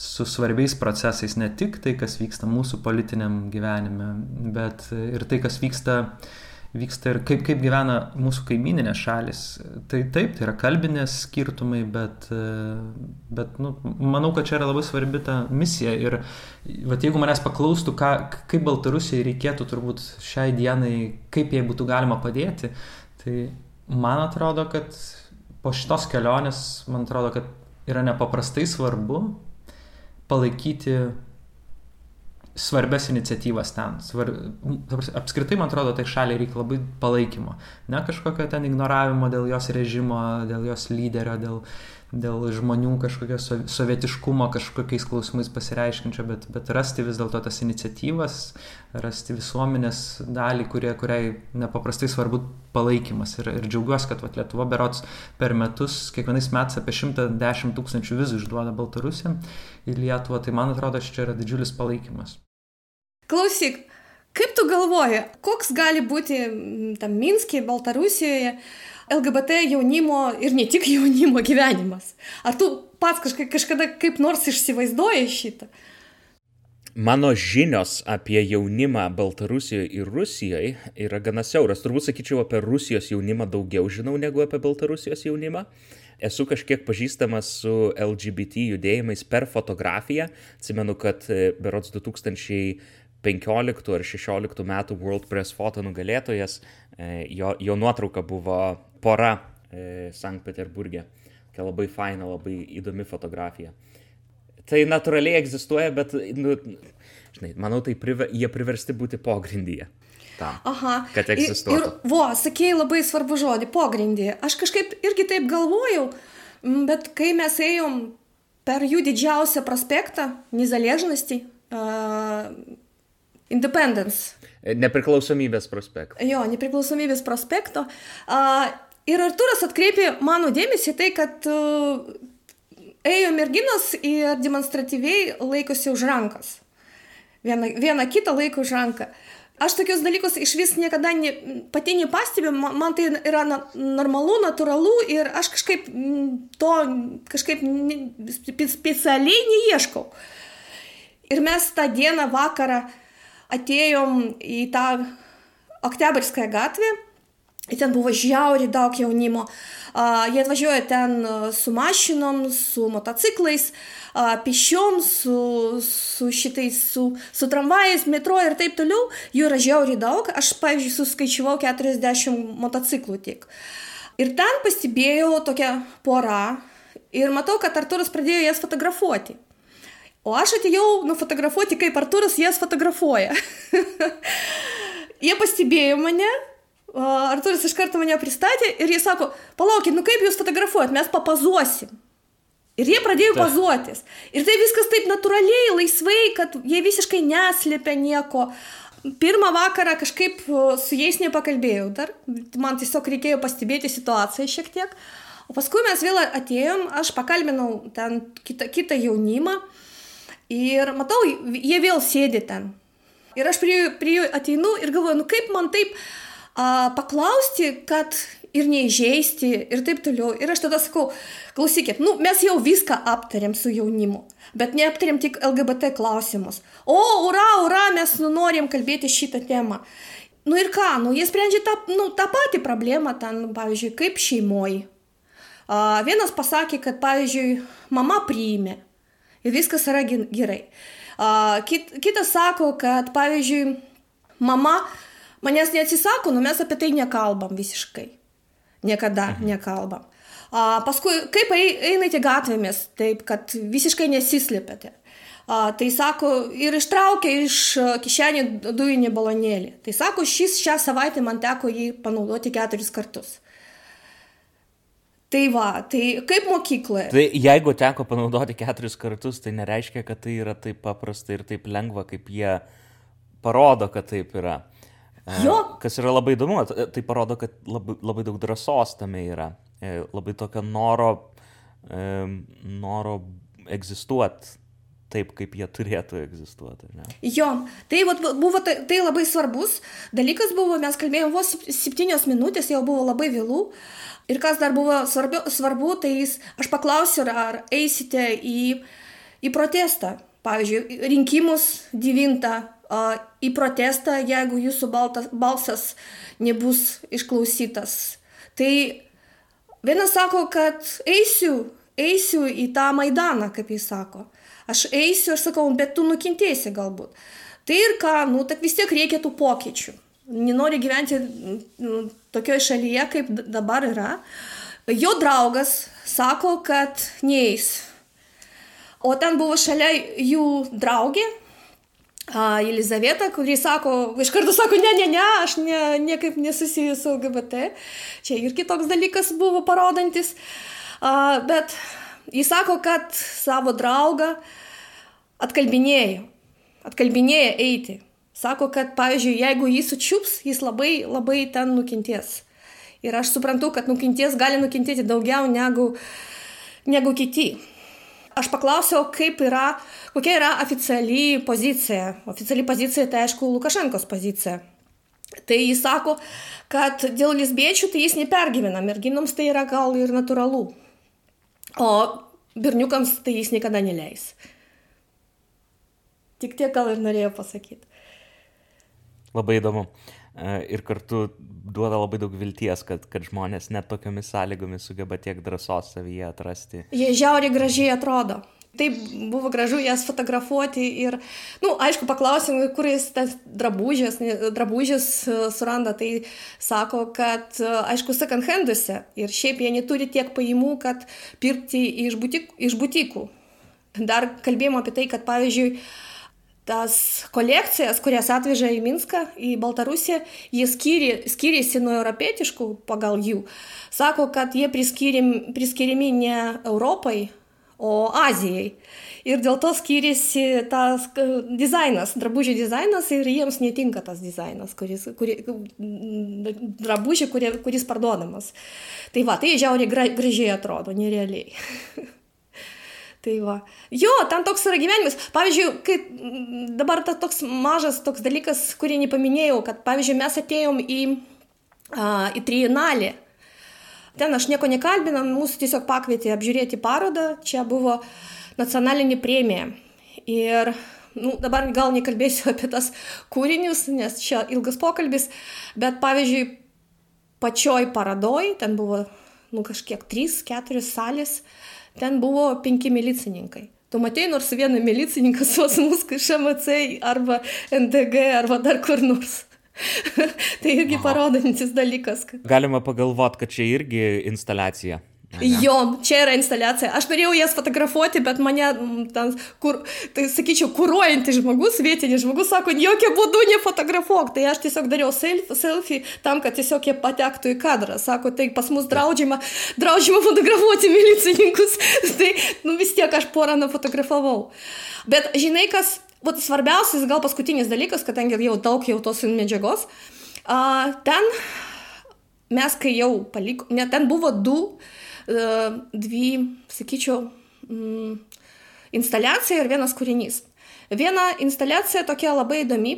su svarbiais procesais, ne tik tai, kas vyksta mūsų politiniam gyvenime, bet ir tai, kas vyksta, vyksta ir kaip, kaip gyvena mūsų kaimininės šalis. Tai taip, tai yra kalbinės skirtumai, bet, bet nu, manau, kad čia yra labai svarbi ta misija. Ir vat, jeigu manęs paklaustų, ką, kaip Baltarusijai reikėtų turbūt šiai dienai, kaip jai būtų galima padėti, tai man atrodo, kad po šitos kelionės, man atrodo, kad yra nepaprastai svarbu palaikyti svarbias iniciatyvas ten. Svar... Apskritai, man atrodo, tai šaliai reikia labai palaikymo. Ne kažkokio ten ignoravimo dėl jos režimo, dėl jos lyderio, dėl, dėl žmonių kažkokio sovietiškumo kažkokiais klausimais pasireiškinčio, bet, bet rasti vis dėlto tas iniciatyvas, rasti visuomenės dalį, kurie, kuriai nepaprastai svarbu palaikymas. Ir, ir džiaugiuosi, kad vat, Lietuva berots per metus, kiekvienais metais apie 110 tūkstančių vizų išduoda Baltarusiam į Lietuvą, tai man atrodo, čia yra didžiulis palaikymas. Klausyk, kaip tu galvoji, koks gali būti tam Minskė, Baltarusijoje, LGBT jaunimo ir ne tik jaunimo gyvenimas. Ar tu pats kažka, kažkada kaip nors įsivaizduoji šitą? Mano žinios apie jaunimą Baltarusijoje ir Rusijoje yra gana siauras. Turbūt sakyčiau, apie Rusijos jaunimą daugiau žinau negu apie Baltarusijos jaunimą. Esu kažkiek pažįstamas su LGBT judėjimais per fotografiją. Atsimenu, kad e, berots 2015 ar 16 metų World Press Photo nugalėtojas, e, jo, jo nuotrauka buvo pora e, Sankt Peterburgė. Tokia labai faina, labai įdomi fotografija. Tai natūraliai egzistuoja, bet, nu, žinai, manau, tai priver, jie priversti būti pogrindyje. Tam, Aha. Kad egzistuotų. Ir, ir vo, sakėjai labai svarbu žodį - pogrindyje. Aš kažkaip irgi taip galvojau, bet kai mes ėjom per jų didžiausią prospektą, Nizaliežnasti, uh, Independence. Nepriklausomybės prospekto. Jo, nepriklausomybės prospekto. Uh, Ir Arturas atkreipė mano dėmesį tai, kad uh, ėjo merginos ir demonstratyviai laikosi už rankas. Viena, viena kitą laiko už ranką. Aš tokius dalykus iš vis niekada ne, pati nepastebiu, man tai yra na, normalu, natūralu ir aš kažkaip to kažkaip specialiai neieškau. Ir mes tą dieną vakarą atėjom į tą Oktiabrskąją gatvę ir ten buvo žiauriai daug jaunimo. Uh, jie atvažiuoja ten su mašinom, su motociklais, uh, pišiom, su, su šitais, su, su tramvajais, metro ir taip toliau. Jų yra žiauriai daug. Aš, pavyzdžiui, suskaičiavau 40 motociklų tik. Ir ten pastebėjau tokią porą ir matau, kad Arturas pradėjo jas fotografuoti. O aš atėjau nufotografuoti, kaip Arturas jas fotografuoja. Jie pastebėjo mane, Arturas iš karto mane pristatė ir jis sako, palaukit, nu kaip jūs fotografuojat, mes papazuosim. Ir jie pradėjo Ta. pazuotis. Ir tai viskas taip natūraliai, laisvai, kad jie visiškai neslėpia nieko. Pirmą vakarą kažkaip su jais nepakalbėjau dar, man tiesiog reikėjo pastebėti situaciją šiek tiek. O paskui mes vėl atėjom, aš pakalbinau ten kitą, kitą jaunimą ir matau, jie vėl sėdi ten. Ir aš prie, prie jų ateinu ir galvoju, nu kaip man taip a, paklausti, kad ir neįžeisti ir taip toliau. Ir aš tada sakau, klausykit, nu, mes jau viską aptarėm su jaunimu, bet neaptarėm tik LGBT klausimus. O, ura, ura, mes nu, norim kalbėti šitą temą. Nu ir ką, nu, jie sprendžia tą, nu, tą patį problemą, ten, pavyzdžiui, kaip šeimoji. Vienas pasakė, kad, pavyzdžiui, mama priimė ir viskas yra gerai. A, kit, kitas sako, kad, pavyzdžiui, mama manęs neatsisako, nu mes apie tai nekalbam visiškai. Niekada mhm. nekalbam. A, paskui, kaip einate gatvėmis, taip, kad visiškai nesislėpėte. A, tai sako, ir ištraukė iš kišenį dujinį balonėlį. Tai sako, šis šią savaitę man teko jį panaudoti keturis kartus. Tai va, tai kaip mokykloje. Tai jeigu teko panaudoti keturis kartus, tai nereiškia, kad tai yra taip paprasta ir taip lengva, kaip jie parodo, kad taip yra. Jo. Kas yra labai įdomu, tai parodo, kad labai, labai daug drąsos tame yra. E, labai tokio noro, noro egzistuoti taip, kaip jie turėtų egzistuoti. Ne? Jo, tai vat, buvo tai, tai labai svarbus dalykas buvo, mes kalbėjome vos septynios minutės, jau buvo labai vėlų. Ir kas dar buvo svarbu, svarbu tai jis, aš paklausiu, ar eisite į, į protestą. Pavyzdžiui, rinkimus 9 į protestą, jeigu jūsų baltas, balsas nebus išklausytas. Tai vienas sako, kad eisiu, eisiu į tą Maidaną, kaip jis sako. Aš eisiu, aš sakau, bet tu nukentėsi galbūt. Tai ir ką, nu, tak vis tiek reikia tų pokyčių. Nenori gyventi nu, tokioje šalyje, kaip dabar yra. Jo draugas sako, kad neįs. O ten buvo šalia jų draugė, Elizaveta, kuri sako, iš karto sako, ne, ne, ne, aš ne, niekaip nesusijęs su LGBT. Čia ir kitoks dalykas buvo parodantis. A, bet jis sako, kad savo draugą atkalbinėjo, atkalbinėjo eiti. Sako, kad, pavyzdžiui, jeigu jį sučiups, jis labai, labai ten nukentės. Ir aš suprantu, kad nukentės gali nukentėti daugiau negu, negu kiti. Aš paklausiau, kaip yra, kokia yra oficiali pozicija. Oficiali pozicija tai aišku Lukašenkos pozicija. Tai jis sako, kad dėl lesbiečių tai jis nepergyvena, merginoms tai yra gal ir natūralu. O berniukams tai jis niekada neleis. Tik tiek gal ir norėjau pasakyti. Labai įdomu. E, ir kartu duoda labai daug vilties, kad, kad žmonės net tokiamis sąlygomis sugeba tiek drąsos savyje atrasti. Jie žiauriai gražiai atrodo. Taip buvo gražu jas fotografuoti ir, na, nu, aišku, paklausim, kur jis tas drabužės, drabužės e, suranda, tai sako, kad, e, aišku, second handuose ir šiaip jie neturi tiek pajamų, kad pirkti iš, butik, iš butikų. Dar kalbėjome apie tai, kad, pavyzdžiui, tas kolekcijas, kurias atveža į Minską, į Baltarusiją, jie skyrė, skyrėsi nuo europietiškų pagal jų. Sako, kad jie priskyrimi ne Europai, o Azijai. Ir dėl to skiriasi tas dizainas, drabužių dizainas ir jiems netinka tas dizainas, kuris, kuri, drabužiai, kurie, kuris parduodamas. Tai va, tai žiauriai gražiai atrodo, nerealiai. Tai va. Jo, ten toks yra gyvenimas. Pavyzdžiui, kai dabar ta toks mažas toks dalykas, kurį nepaminėjau, kad pavyzdžiui mes atėjom į, a, į trienalį. Ten aš nieko nekalbinam, mūsų tiesiog pakvietė apžiūrėti parodą, čia buvo nacionalinė premija. Ir nu, dabar gal nekalbėsiu apie tas kūrinius, nes čia ilgas pokalbis, bet pavyzdžiui, pačioj parodoj, ten buvo nu, kažkiek 3-4 salės, ten buvo penki milicininkai. Tu matei nors vieną milicininką pas mus, kai ŠMC arba NDG arba dar kur nors. tai irgi parodantis dalykas. Kad... Galima pagalvoti, kad čia irgi instaliacija. Jo, čia yra instaliacija. Aš norėjau jas fotografuoti, bet mane, ten, kur, tai sakyčiau, kūruojantis žmogus, vietinis žmogus, sako, jokių būdų nefotografuok. Tai aš tiesiog dariau selfie tam, kad tiesiog jie patektų į kadrą. Sako, tai pas mus draudžiama, draudžiama fotografuoti milicininkus. tai, nu vis tiek aš porą nufotografavau. Bet žinai, kas, vat, svarbiausias, gal paskutinis dalykas, kadangi jau daug jau tos medžiagos, a, ten mes, kai jau palikom, ne, ten buvo du dvi, sakyčiau, mm, instaliacija ir vienas kūrinys. Viena instaliacija tokia labai įdomi,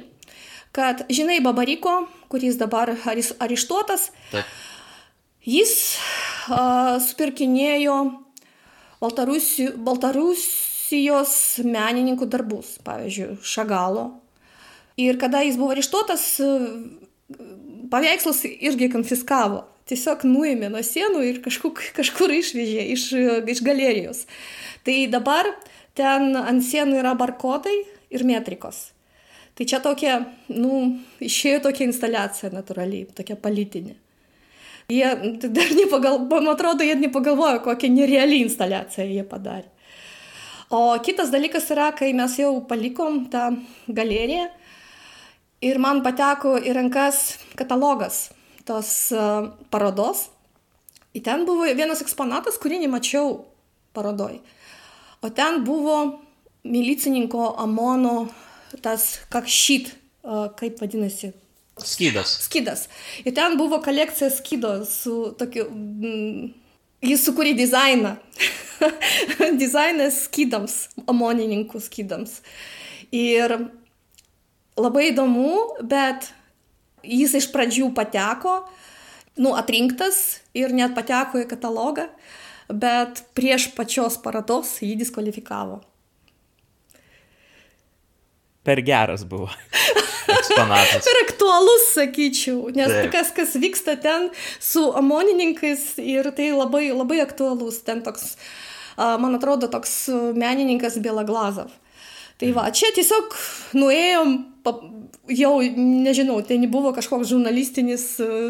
kad, žinai, Babariko, kuris dabar areštuotas, Taip. jis uh, supirkinėjo Baltarusi, Baltarusijos menininkų darbus, pavyzdžiui, Šagalo. Ir kada jis buvo areštuotas, paveikslus irgi konfiskavo tiesiog nuėmė nuo sienų ir kažkur, kažkur išvežė iš, iš galerijos. Tai dabar ten ant sienų yra barkodai ir metrikos. Tai čia tokia, nu, išėjo tokia instaliacija natūraliai, tokia politinė. Jie dar nepagalvojo, man atrodo, jie nepagalvojo, kokią nerealią instaliaciją jie padarė. O kitas dalykas yra, kai mes jau palikom tą galeriją ir man pateko į rankas katalogas tos uh, parodos. Ir ten buvo vienas eksponatas, kurį nemačiau parodoj. O ten buvo milicininko Amono tas kakšyt, uh, kaip vadinasi. Skydas. Skydas. Ir ten buvo kolekcija skydo su tokiu... Mm, jis sukūrė dizainą. Dizainas skydams, amonininkų skydams. Ir labai įdomu, bet Jis iš pradžių pateko, nu, atrinktas ir net pateko į katalogą, bet prieš pačios parodos jį diskvalifikavo. Per geras buvo. Eksponatas. per aktualus, sakyčiau, nes Taip. kas, kas vyksta ten su amonininkais ir tai labai, labai aktualus. Ten toks, man atrodo, toks menininkas Bielaglazov. Tai va, čia tiesiog nuėjom jau nežinau, tai nebuvo kažkoks žurnalistinis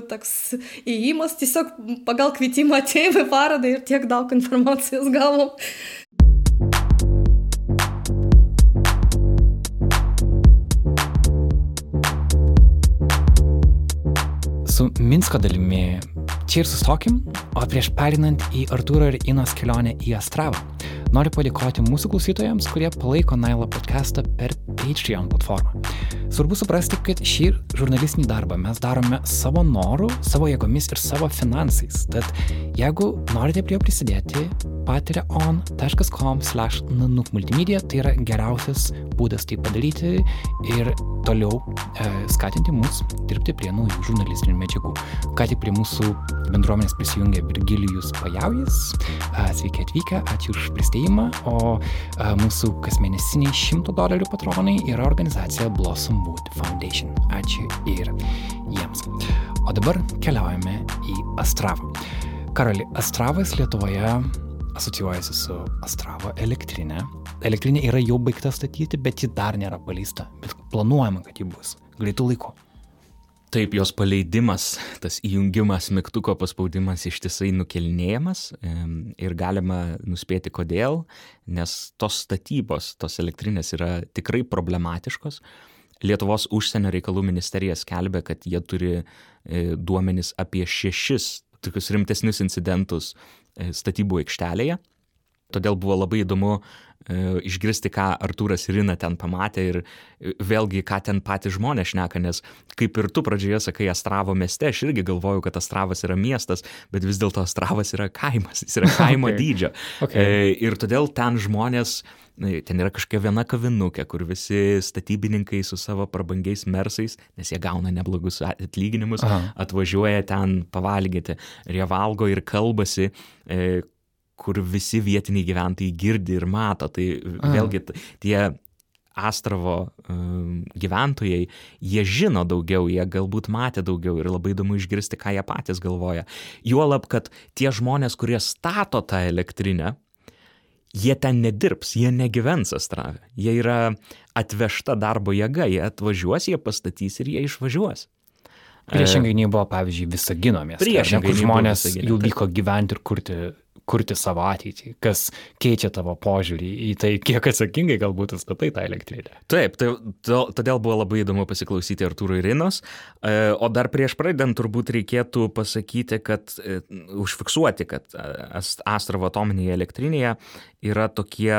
toks įėjimas, tiesiog pagal kvietimą atėjome į parodą ir tiek daug informacijos gavom. Su Minsko dalimi čia ir sustokim, o prieš perinant į Artūro ir Inos kelionę į Astravą, Noriu padėkoti mūsų klausytojams, kurie palaiko Nailo podcastą per Patreon platformą. Svarbu suprasti, kad šį žurnalistinį darbą mes darome savo norų, savo jėgomis ir savo finansais. Tad jeigu norite prie jo prisidėti, patreon.com slash nanukmultimedia tai yra geriausias būdas tai padaryti ir toliau e, skatinti mus dirbti prie naujų žurnalistinių medžiagų. Ką tik prie mūsų bendruomenės prisijungė Virgilijus Pajaujas. Sveiki atvykę, ačiū už pristatymą, o mūsų kasmėnesiniai 100 dolerių patronai yra organizacija Blossom Wood Foundation. Ačiū ir jiems. O dabar keliaujame į Astravą. Karali, Astravas Lietuvoje asocijuojasi su Astravo elektrinė. Elektrinė yra jau baigta statyti, bet ji dar nėra paleista. Bet planuojama, kad ji bus greitų laikų. Taip, jos paleidimas, tas įjungimas, mygtuko paspaudimas ištisai nukelinėjamas ir galima nuspėti kodėl, nes tos statybos, tos elektrinės yra tikrai problematiškos. Lietuvos užsienio reikalų ministerija skelbia, kad jie turi e, duomenis apie šešis tokius rimtesnius incidentus E, statybų aikštelėje. Todėl buvo labai įdomu e, išgirsti, ką Artūras ir Rina ten pamatė ir e, vėlgi, ką ten patys žmonės šneka, nes kaip ir tu pradžioje sakai Astravo mieste, aš irgi galvoju, kad Astravas yra miestas, bet vis dėlto Astravas yra kaimas, jis yra kaimo okay. dydžio. Okay. E, ir todėl ten žmonės ten yra kažkokia viena kavinukė, kur visi statybininkai su savo prabangiais mersais, nes jie gauna neblogus atlyginimus, Aha. atvažiuoja ten pavalgyti ir jie valgo ir kalbasi, kur visi vietiniai gyventojai girdi ir mato. Tai vėlgi tie Astravo um, gyventojai, jie žino daugiau, jie galbūt matė daugiau ir labai įdomu išgirsti, ką jie patys galvoja. Juolab, kad tie žmonės, kurie stato tą elektrinę, jie ten nedirbs, jie negyvens Astrave. Jie yra atvežta darbo jėga, jie atvažiuos, jie pastatys ir jie išvažiuos. Priešingai nei buvo, pavyzdžiui, Visagino mieste. Priešingai, žmonės jau vyko gyventi ir kurti kurti savo ateitį, kas keičia tavo požiūrį į tai, kiek atsakingai galbūt statai tą elektrinę. Taip, tai, todėl buvo labai įdomu pasiklausyti Artūro Irinos, e, o dar prieš pradedant turbūt reikėtų pasakyti, kad e, užfiksuoti, kad e, Astravo atominėje elektrinėje yra tokie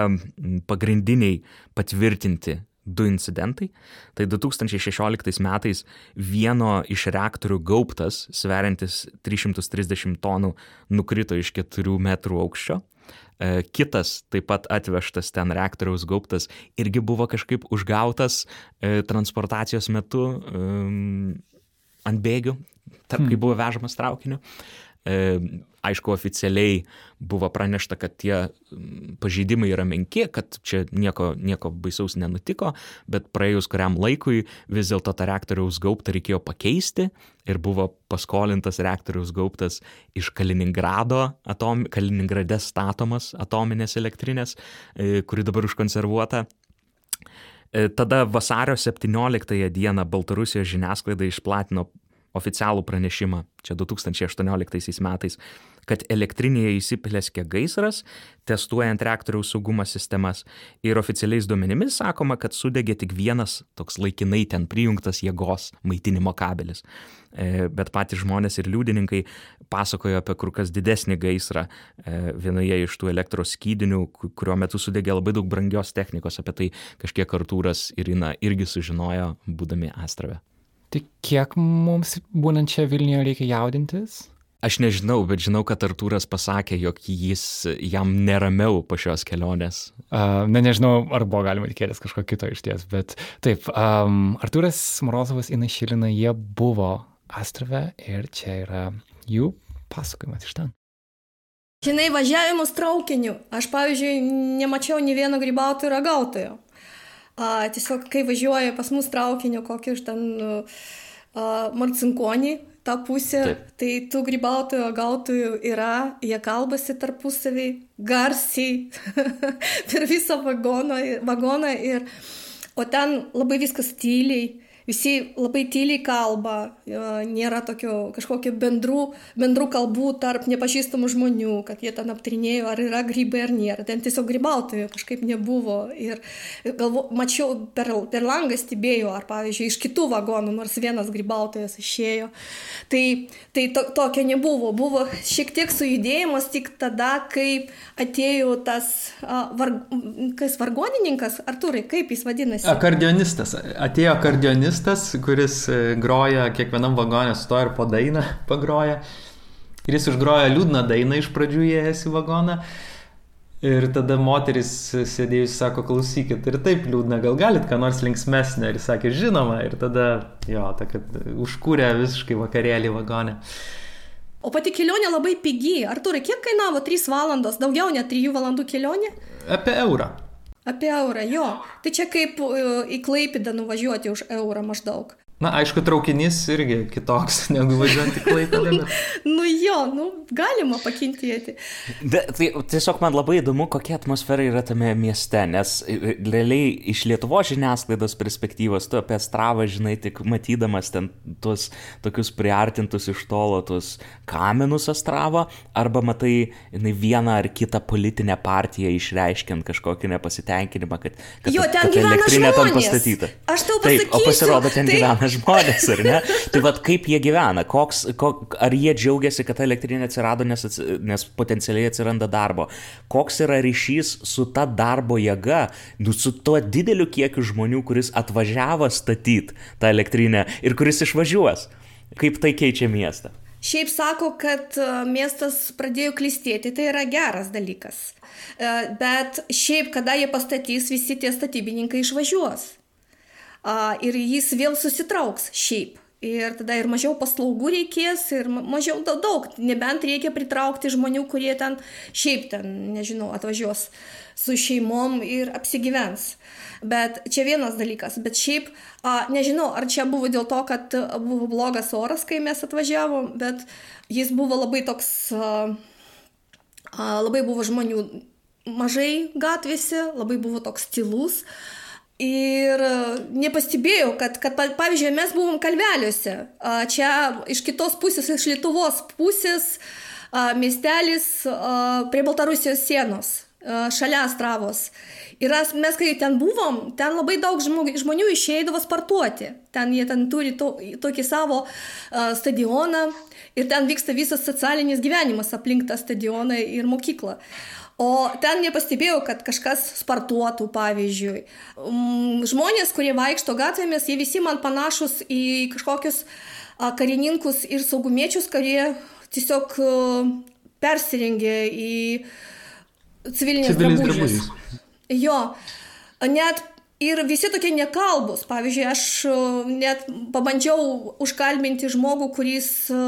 pagrindiniai patvirtinti du incidentai. Tai 2016 metais vieno iš reaktorių gaubtas, sveriantis 330 tonų, nukrito iš 4 metrų aukščio. E, kitas taip pat atvežtas ten reaktoriaus gaubtas irgi buvo kažkaip užgautas e, transportacijos metu ant bėgių, tarp, kai hmm. buvo vežamas traukiniu. E, aišku, oficialiai buvo pranešta, kad tie pažeidimai yra menki, kad čia nieko, nieko baisaus nenutiko, bet praėjus kuriam laikui vis dėlto tą reaktoriaus gaubtą reikėjo pakeisti ir buvo paskolintas reaktoriaus gaubtas iš Kaliningrado, atom, Kaliningrade statomas atominės elektrinės, e, kuri dabar užkonservuota. E, tada vasario 17 dieną Baltarusijos žiniasklaida išplatino oficialų pranešimą, čia 2018 metais, kad elektrinėje įsiplėskė gaisras, testuojant reaktoriaus saugumo sistemas. Ir oficialiais duomenimis sakoma, kad sudegė tik vienas toks laikinai ten prijungtas jėgos maitinimo kabelis. E, bet patys žmonės ir liudininkai pasakojo apie kur kas didesnį gaisrą e, vienoje iš tų elektros skydinių, kurio metu sudegė labai daug brangios technikos. Apie tai kažkiek Artūras ir Ina irgi sužinojo, būdami Astrave. Tai kiek mums būnant čia Vilniuje reikia jaudintis? Aš nežinau, bet žinau, kad Artūras pasakė, jog jis jam neramiau po šios kelionės. Uh, na, nežinau, ar buvo galima tikėtis kažko kito iš ties, bet taip, um, Artūras Morozovas, Ina Šilina, jie buvo Astrave ir čia yra jų pasakojimas iš ten. Žinai, važiavimus traukiniu. Aš, pavyzdžiui, nemačiau nei vieno grybautojo ir ragautojo. A, tiesiog, kai važiuoja pas mus traukiniu kokį iš ten a, marcinkonį, tą pusę, Taip. tai tų grybautojų, gautojų yra, jie kalbasi tarpusavį garsiai per visą vagoną, vagoną ir, o ten labai viskas tyliai visi labai tyliai kalba, nėra tokio kažkokio bendrų, bendrų kalbų tarp nepažįstamų žmonių, kad jie ten aptarinėjo, ar yra grybai ar nėra. Ten tiesiog grybautojų kažkaip nebuvo. Ir galvo, mačiau, per, per langą stebėjau, ar pavyzdžiui, iš kitų vagonų, nors vienas grybautojas išėjo. Tai, tai to, tokio nebuvo. Buvo šiek tiek sujudėjimas tik tada, kai atėjo tas a, var, kas vargonininkas, Arturai, kaip jis vadinasi? Akordionistas. Atėjo akordionistas pianistas, kuris e, groja kiekvienam vagonė stoja ir po dainą pagroja. Ir jis užgroja liūdną dainą iš pradžių įėjęs į vagoną. Ir tada moteris sėdėjus sako, klausykit, ir taip liūdna, gal galit ką nors linksmesnę. Ir sakė, žinoma, ir tada, jo, ta, kad užkūrė visiškai vakarėlį vagonę. O pati kelionė labai pigi. Arturai, kiek kainavo 3 valandos, daugiau net 3 valandų kelionė? Apie eurą. Apie eurą, jo. Tai čia kaip e, į Klaipidą nuvažiuoti už eurą maždaug. Na, aišku, traukinys irgi kitoks negu važiuoti klaipėdą. Bet... nu jo, nu, galima pakintėti. De, tai tiesiog man labai įdomu, kokia atmosfera yra tame mieste, nes e, e, realiai iš Lietuvo žiniasklaidos perspektyvos tu apie Stravą žinai tik matydamas ten tuos tokius priartintus iš tolo tuos kaminus Astravo, arba matai jinai vieną ar kitą politinę partiją išreiškiant kažkokį nepasitenkinimą, kad, kad, jo, ten kad elektrinė ten pastatyta. Aš tau pasakysiu. Taip, o pasirodo, ten taip, gyvena žmonės, ar ne? Tai vad kaip jie gyvena, koks, kok, ar jie džiaugiasi, kad ta elektrinė atsirado, nes, nes potencialiai atsiranda darbo. Koks yra ryšys su ta darbo jėga, nu, su tuo dideliu kiekiu žmonių, kuris atvažiavo statyti tą elektrinę ir kuris išvažiuos. Kaip tai keičia miestą? Šiaip sako, kad e, miestas pradėjo klistėti, tai yra geras dalykas. E, bet šiaip, kada jie pastatys, visi tie statybininkai išvažiuos. Ir jis vėl susitrauks šiaip. Ir tada ir mažiau paslaugų reikės, ir mažiau daug, nebent reikia pritraukti žmonių, kurie ten šiaip ten, nežinau, atvažiuos su šeimom ir apsigyvens. Bet čia vienas dalykas, bet šiaip, a, nežinau, ar čia buvo dėl to, kad buvo blogas oras, kai mes atvažiavom, bet jis buvo labai toks, a, a, labai buvo žmonių mažai gatvėse, labai buvo toks tylus. Ir nepastebėjau, kad, kad, pavyzdžiui, mes buvom kalveliuose. Čia iš kitos pusės, iš Lietuvos pusės, miestelis prie Baltarusijos sienos, šalia Astravos. Ir mes, kai ten buvom, ten labai daug žmonių išeidavo sportuoti. Ten jie ten turi to, tokį savo uh, stadioną ir ten vyksta visas socialinis gyvenimas aplink tą stadioną ir mokyklą. O ten nepastebėjau, kad kažkas sportuotų, pavyzdžiui. Žmonės, kurie vaikšto gatvėmis, jie visi man panašus į kažkokius karininkus ir saugumiečius, kurie tiesiog persirengė į civilinės drabužės. Jo, net Ir visi tokie nekalbus. Pavyzdžiui, aš e, net pabandžiau užkalbinti žmogų, kuris e,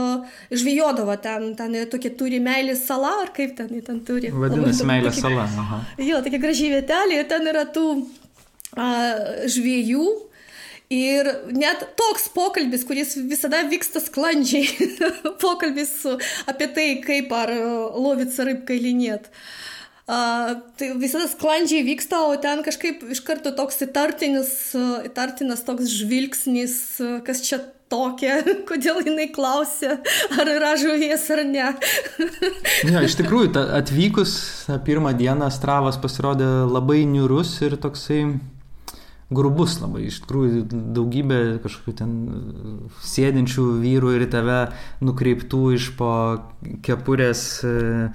žvijodavo ten, ten tokia turi meilės sala, ar kaip ten, ten turi. Vadinasi, meilės sala. Aha. Jo, tokia graži vietelė ir ten yra tų a, žviejų. Ir net toks pokalbis, kuris visada vyksta sklandžiai, pokalbis apie tai, kaip ar e, lovit rybką ar net. Uh, A, tai visada sklandžiai vyksta, o ten kažkaip iš karto toks įtartinis, įtartinas toks žvilgsnis, kas čia tokia, kodėl jinai klausė, ar yra žuvies ar ne. ja, iš tikrųjų, ta, atvykus pirmą dieną Stravas pasirodė labai niurus ir toksai grubus labai, iš tikrųjų daugybė kažkokių ten sėdinčių vyrų ir į tave nukreiptų iš po kepurės. E,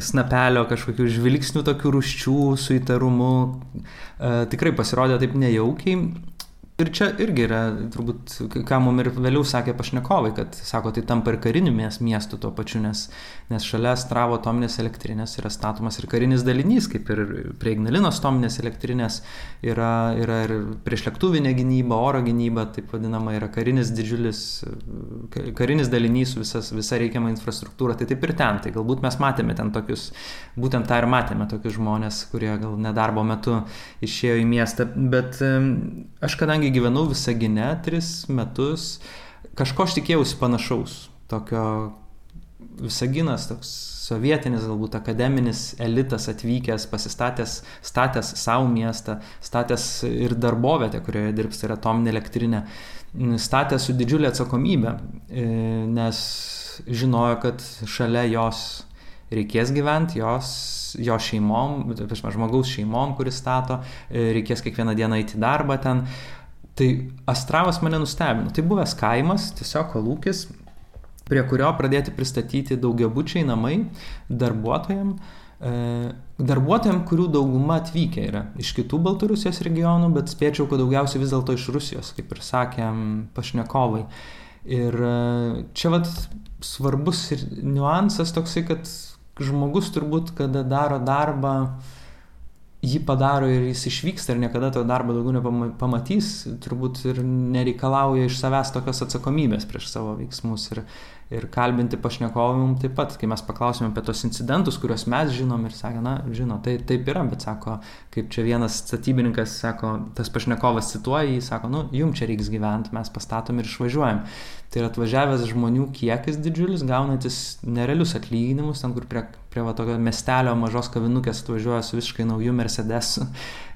snapelio kažkokių žvilgsnių tokių ruščių su įtarumu. E, tikrai pasirodė taip nejaukiai. Ir čia irgi yra, turbūt, ką mum ir vėliau sakė pašnekovai, kad, sako, tai tampa ir kariniu miestu tuo pačiu, nes, nes šalia Stravo atominės elektrinės yra statomas ir karinis dalinys, kaip ir prie Ignalinos atominės elektrinės yra, yra ir priešlėktuvinė gynyba, oro gynyba, taip vadinama, yra karinis didžiulis, karinis dalinys su visas, visa reikiama infrastruktūra, tai taip ir ten. Tai galbūt mes matėme ten tokius, būtent tą ir matėme, tokius žmonės, kurie gal nedarbo metu išėjo į miestą, bet aš kadangi gyvenau Visagine tris metus, kažko aš tikėjausi panašaus. Tokio Visaginas, toks sovietinis, galbūt akademinis elitas atvykęs, pasistatęs, statęs savo miestą, statęs ir darbovietę, kurioje dirbs, tai yra atominė elektrinė, statęs su didžiulė atsakomybė, e, nes žinojo, kad šalia jos reikės gyventi, jos jo šeimom, žmogaus šeimom, kuris stato, e, reikės kiekvieną dieną eiti darbą ten. Tai Astravas mane nustebino. Tai buvęs kaimas, tiesiog kolūkis, prie kurio pradėti pristatyti daugiabučiai namai darbuotojams. E, darbuotojams, kurių dauguma atvykę yra iš kitų Baltarusijos regionų, bet spėčiau, kad daugiausiai vis dėlto iš Rusijos, kaip ir sakėm pašnekovai. Ir e, čia vat svarbus ir niuansas toksai, kad žmogus turbūt, kada daro darbą, jį padaro ir jis išvyksta ir niekada to darbo daugiau nepamatys, turbūt ir nereikalauja iš savęs tokios atsakomybės prieš savo veiksmus. Ir, ir kalbinti pašnekovim taip pat, kai mes paklausėme apie tos incidentus, kuriuos mes žinom ir sakė, na, žino, tai taip yra, bet sako, kaip čia vienas statybininkas, sako, tas pašnekovas cituoja, jis sako, nu, jum čia reiks gyventi, mes pastatom ir išvažiuojam. Tai yra atvažiavęs žmonių kiekis didžiulis, gaunantis nerealius atlyginimus, ten kur prie, prie va, tokio miestelio mažos kavinukės atvažiuoja su visiškai nauju Mercedesu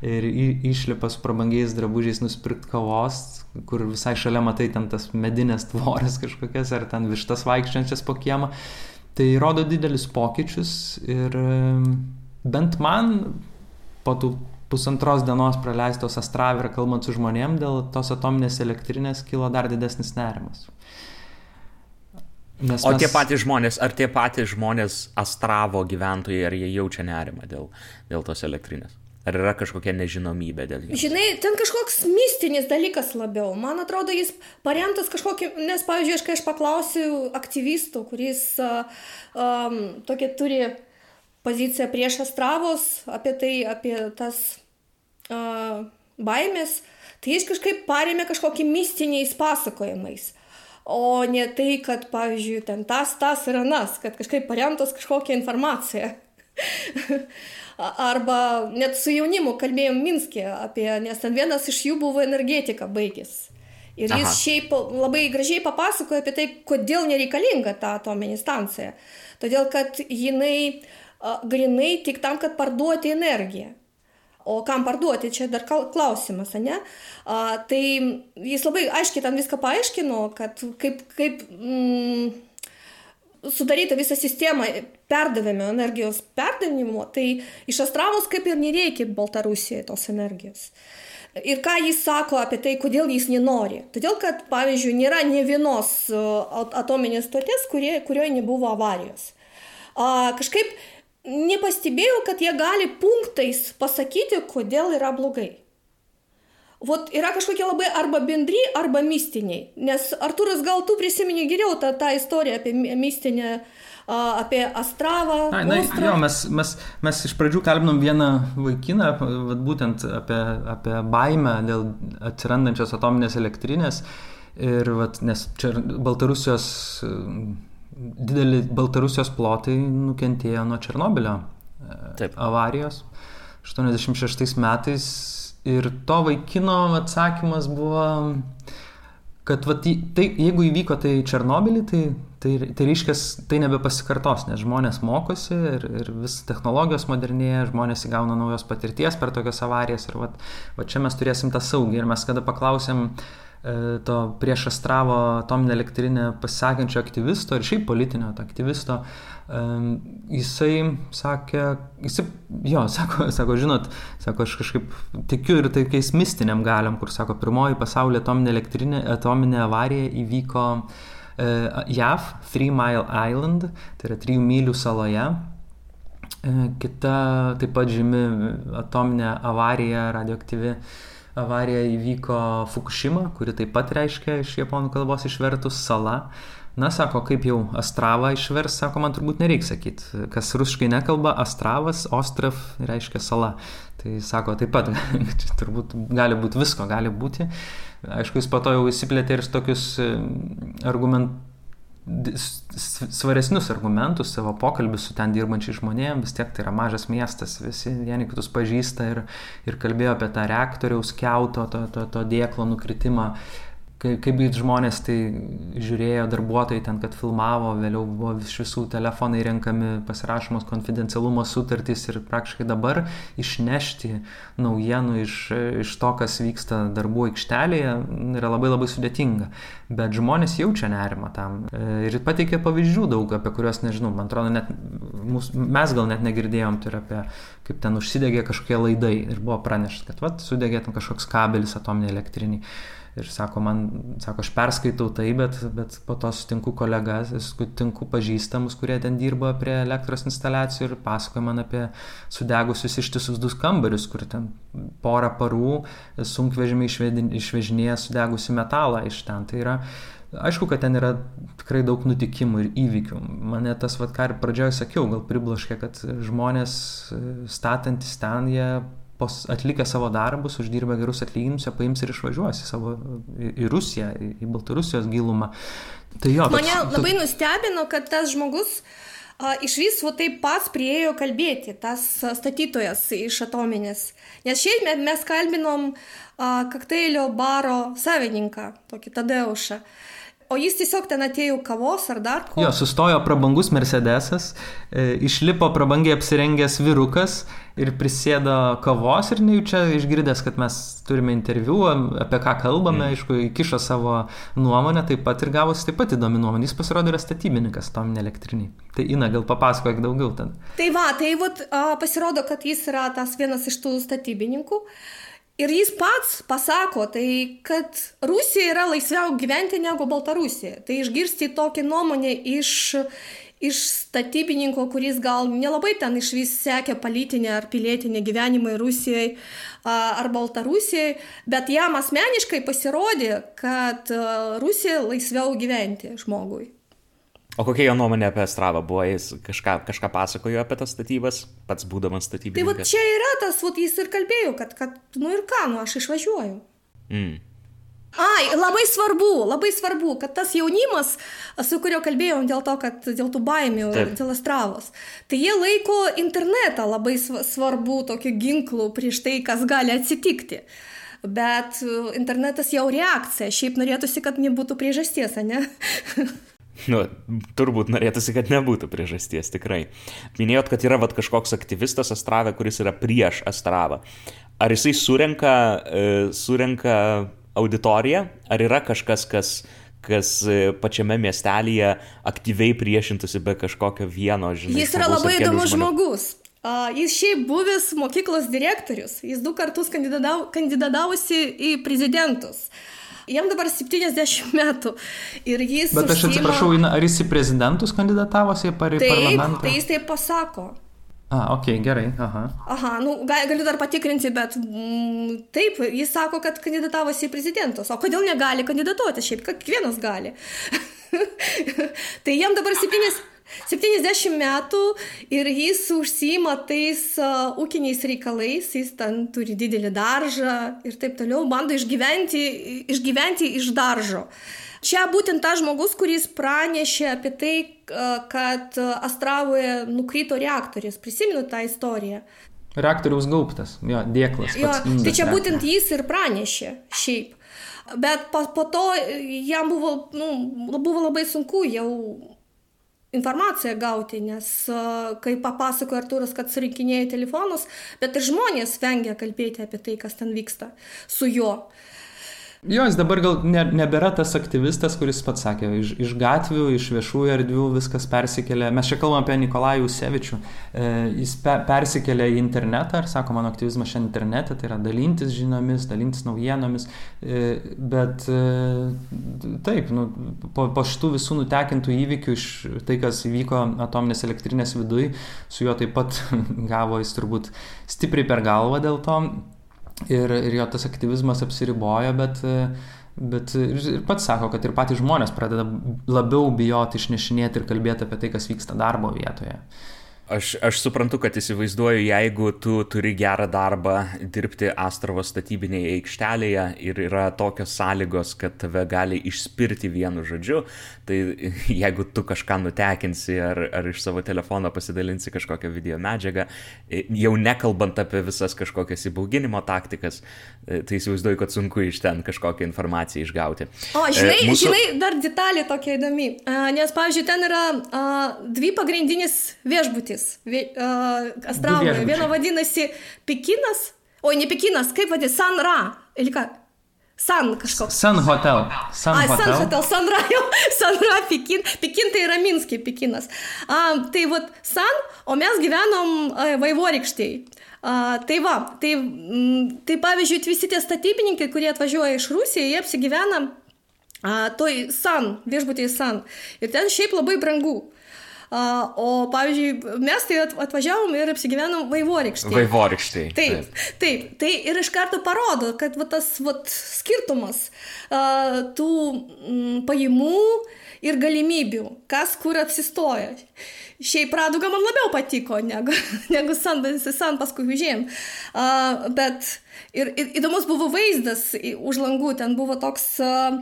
ir išlipa su prabangiais drabužiais nusipirkti kavos, kur visai šalia matai ten tas medinės tvoras kažkokias ar ten vištas vaikščiančias po kiemą. Tai rodo didelius pokyčius ir bent man po tų pusantros dienos praleistos Astrave ir kalbant su žmonėm dėl tos atominės elektrinės kilo dar didesnis nerimas. Nes o mes... tie patys žmonės, ar tie patys žmonės Astravo gyventojai, ar jie jaučia nerimą dėl, dėl tos elektrinės? Ar yra kažkokia nežinomybė dėl jo? Žinai, ten kažkoks mistinis dalykas labiau. Man atrodo, jis paremtas kažkokiu, nes, pavyzdžiui, aš kai aš paklausiu aktyvistų, kuris um, tokia turi poziciją prieš Astravos, apie tai, apie tas uh, baimės, tai jis kažkaip paremė kažkokį mistiniais pasakojimais. O ne tai, kad, pavyzdžiui, ten tas, tas ir anas, kad kažkaip paremtos kažkokią informaciją. Arba net su jaunimu kalbėjom Minskė apie, nes ten vienas iš jų buvo energetika baigęs. Ir jis Aha. šiaip labai gražiai papasakojo apie tai, kodėl nereikalinga ta atominė stancija. Todėl, kad jinai grinai tik tam, kad parduoti energiją. O kam parduoti, čia dar klausimas, ne? A, tai jis labai aiškiai ten viską paaiškino, kad kaip, kaip mm, sudaryta visa sistema perdavimo energijos perdavimo, tai iš Astravos kaip ir nereikia Baltarusijai tos energijos. Ir ką jis sako apie tai, kodėl jis nenori. Todėl, kad, pavyzdžiui, nėra ne vienos atominės stoties, kurie, kurioje nebuvo avarijos. A, kažkaip nepastebėjau, kad jie gali punktais pasakyti, kodėl yra blogai. Vot yra kažkokie labai arba bendri, arba mistiniai. Nes Arturas, gal tu prisimeni geriau tą, tą istoriją apie mistinę, apie Astravą. Na, na jo, mes, mes, mes iš pradžių kalbinom vieną vaikiną, vat, būtent apie, apie baimę dėl atsirandančios atominės elektrinės. Ir, vat, nes čia Baltarusijos, dideli Baltarusijos plotai nukentėjo nuo Černobilio e, Taip. avarijos. 86 metais Ir to vaikino atsakymas buvo, kad vat, tai, jeigu įvyko tai Černobilį, tai, tai, tai reiškia, tai nebepasikartos, nes žmonės mokosi ir, ir vis technologijos modernėja, žmonės įgauna naujos patirties per tokias avarijas ir vat, vat čia mes turėsim tą saugį. Ir mes kada paklausėm, uh, to prieš Astravo atominę elektrinę pasisakančio aktyvisto ir šiaip politinio aktyvisto, e, jisai sakė, jisai, jo, sako, sako, žinot, sako, aš kažkaip tikiu ir tokiais mistiniam galiam, kur sako, pirmoji pasaulio atominė elektrinė, atominė avarija įvyko e, JAV, Three Mile Island, tai yra trijų mylių saloje. Kita taip pat žymi atominė avarija radioaktyvi avarija įvyko Fukushima, kuri taip pat reiškia iš japonų kalbos išvertus sala. Na, sako, kaip jau Astravą išvers, sako, man turbūt nereikia sakyti. Kas rusiškai nekalba, Astravas, Ostrav reiškia sala. Tai sako, taip pat, čia turbūt gali būti visko, gali būti. Aišku, jis po to jau įsiplėtė ir tokius e, argumentus svaresnius argumentus savo pokalbį su ten dirbančiais žmonėmis, vis tiek tai yra mažas miestas, visi vieni kitus pažįsta ir, ir kalbėjo apie tą reaktoriaus keuto, to, to, to dėklo nukritimą kaip žmonės tai žiūrėjo, darbuotojai ten, kad filmavo, vėliau buvo iš visų telefonai renkami, pasirašomos konfidencialumo sutartys ir praktiškai dabar išnešti naujienų iš, iš to, kas vyksta darbų aikštelėje, yra labai labai sudėtinga. Bet žmonės jaučia nerimą tam. Ir pateikė pavyzdžių daug, apie kuriuos nežinau, man atrodo, net, mūs, mes gal net negirdėjom, tai yra apie kaip ten užsidegė kažkokie laidai ir buvo pranešta, kad vat, sudegė ten kažkoks kabelis atominiai elektriniai. Ir sako, man, sako, aš perskaitau tai, bet, bet po to sutinku kolegas, sutinku pažįstamus, kurie ten dirba prie elektros instaliacijų ir pasakoja man apie sudegusius ištisus du kambarius, kur ten porą parų sunkvežimiai išvežinėja sudegusi metalą iš ten. Tai yra, aišku, kad ten yra tikrai daug nutikimų ir įvykių. Mane tas, vad ką ir pradžioje sakiau, gal pribloškė, kad žmonės statantis ten, jie atlikę savo darbus, uždirbę gerus atlyginimus, jie paims ir išvažiuos į, savo, į, į Rusiją, į, į Baltarusijos gilumą. Tai jo, Mane toks, labai toks... nustebino, kad tas žmogus a, iš viso taip pats priejo kalbėti, tas statytojas iš atominės. Nes šiaip mes kalbinom a, kokteilio baro savininką, tokį Tadeušą. O jis tiesiog ten atėjo kavos ar dar ko. Jo, sustojo prabangus Mercedesas, e, išlipo prabangiai apsirengęs vyrukas ir prisėdo kavos ir nejučia išgirdęs, kad mes turime interviu, apie ką kalbame, mm. aišku, įkišo savo nuomonę, taip pat ir gavosi taip pat įdomi nuomonė. Jis pasirodė yra statybininkas tom elektriniai. Tai Ina, gal papasakok daugiau ten. Tai va, tai vat, pasirodo, kad jis yra tas vienas iš tų statybininkų. Ir jis pats pasako, tai kad Rusija yra laisviau gyventi negu Baltarusija. Tai išgirsti tokį nuomonę iš, iš statybininko, kuris gal nelabai ten iš vis sekė politinę ar pilietinę gyvenimą Rusijoje ar Baltarusijoje, bet jam asmeniškai pasirodė, kad Rusija laisviau gyventi žmogui. O kokia jo nuomonė apie Astravą buvo? Jis kažką, kažką pasakojo apie tas statybas, pats būdamas statybininkas? Tai va čia yra tas, va, jis ir kalbėjo, kad, kad, nu ir ką, nu aš išvažiuoju. Mm. Ai, labai svarbu, labai svarbu, kad tas jaunimas, su kurio kalbėjom dėl to, kad dėl tų baimių, Taip. dėl astravos, tai jie laiko internetą labai svarbu tokiu ginklu prieš tai, kas gali atsitikti. Bet internetas jau reakcija, šiaip norėtųsi, kad nebūtų priežasties, ne? Nu, turbūt norėtųsi, kad nebūtų priežasties, tikrai. Minėjot, kad yra vat, kažkoks aktyvistas Astravė, kuris yra prieš Astravą. Ar jisai surenka, e, surenka auditoriją, ar yra kažkas, kas, kas e, pačiame miestelėje aktyviai priešintųsi be kažkokio vieno žinai? Jis yra labai įdomus žmogus. Uh, jis šiaip buvęs mokyklos direktorius, jis du kartus kandidatavosi į prezidentus. Uh, Jam dabar 70 metų. Ir jis. Bet aš užsima... atsiprašau, ar jis į prezidentus kandidatavosi, ar į taip, parlamentą? Tai jis taip pasako. A, ok, gerai, aha. Aha, nu, galiu dar patikrinti, bet mm, taip, jis sako, kad kandidatavosi į prezidentus. O kodėl negali kandidatuoti? Šiaip kiekvienas gali. tai jam dabar 70. 70 metų ir jis užsima tais uh, ūkiniais reikalais, jis ten turi didelį daržą ir taip toliau, bando išgyventi, išgyventi iš daržo. Čia būtent tas žmogus, kuris pranešė apie tai, kad Astravoje nukrito reaktorius. Prisimenu tą istoriją. Reaktoriaus gaubtas, jo, dėklas. Jo, tai čia būtent jis ir pranešė šiaip. Bet po, po to jam buvo, nu, buvo labai sunku jau informaciją gauti, nes kai papasakoja Arturas, kad surinkinėja telefonus, bet ir žmonės vengia kalbėti apie tai, kas ten vyksta su juo. Jo, jis dabar gal ne, nebėra tas aktyvistas, kuris pats sakė, iš, iš gatvių, iš viešųjų erdvių viskas persikėlė. Mes čia kalbame apie Nikolajų Sevičių. E, jis pe, persikėlė į internetą ir sako, mano aktyvizmas šiandien internete, tai yra dalintis žiniomis, dalintis naujienomis. E, bet e, taip, nu, po, po šitų visų nutekintų įvykių, iš tai, kas įvyko atominės elektrinės viduje, su juo taip pat gavo jis turbūt stipriai per galvą dėl to ir, ir jo tas aktyvizmas apsiribojo, bet, bet ir pats sako, kad ir patys žmonės pradeda labiau bijoti išnešinėti ir kalbėti apie tai, kas vyksta darbo vietoje. Aš, aš suprantu, kad įsivaizduoju, jeigu tu turi gerą darbą dirbti Astrovo statybinėje aikštelėje ir yra tokios sąlygos, kad tave gali išspirti vienu žodžiu, tai jeigu tu kažką nutekinsi ar, ar iš savo telefono pasidalinsi kažkokią video medžiagą, jau nekalbant apie visas kažkokias įbauginimo taktikas, tai įsivaizduoju, kad sunku iš ten kažkokią informaciją išgauti. O, žinai, Mūsų... žinai dar detalė tokia įdomi, nes, pavyzdžiui, ten yra a, dvi pagrindinis viešbutis uh, Astravoje. Vieno vadinasi Pekinas, oi ne Pekinas, kaip vadinasi, Sanra. Ilika. San kažkoks. San Hotel. San A, Hotel. San Hotel, Sanra jau. Sanra, Pekin. Pekin tai yra Minskė, Pekinas. A, tai vad San, o mes gyvenom Vaivorykštėje. Uh, tai va, tai, m, tai pavyzdžiui, visi tie statybininkai, kurie atvažiuoja iš Rusijos, jie apsigyvena uh, toj San, viešbutėje San. Ir ten šiaip labai brangu. O pavyzdžiui, mes tai atvažiavom ir apsigyvenom Vaivorykštėje. Vaivorykštėje. Taip, taip, taip. Tai ir iš karto parodo, kad va, tas va, skirtumas tų pajamų ir galimybių, kas kur apsistoja. Šiaip Raduga man labiau patiko negu, negu San, San paskui užėjom. Uh, bet ir, ir įdomus buvo vaizdas už langų, ten buvo toks uh,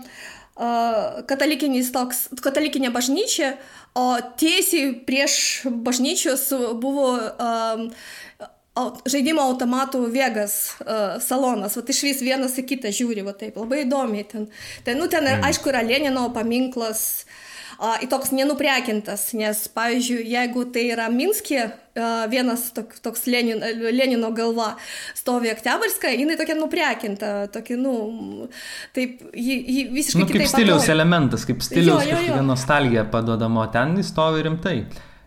katalikinis toks, katalikinė bažnyčia, o tiesiai prieš bažnyčios buvo um, žaidimo automatų Vegas uh, salonas, va iš vis vienas į kitą žiūri, va taip, labai įdomiai ten. Ten, nu, ten, mm. aišku, yra Lenino paminklas, uh, į toks nenuprekintas, nes, pavyzdžiui, jeigu tai yra Minskė, vienas tok, toks Lenin, Lenino galva stovi Oktiabarska, jinai tokia nuprekinta, tokia, nu, taip, ji, ji visiškai nu, kaip stiliaus atrodo. elementas, kaip stiliaus jo, jo, jo. nostalgija paduodamo, ten jis stovi rimtai.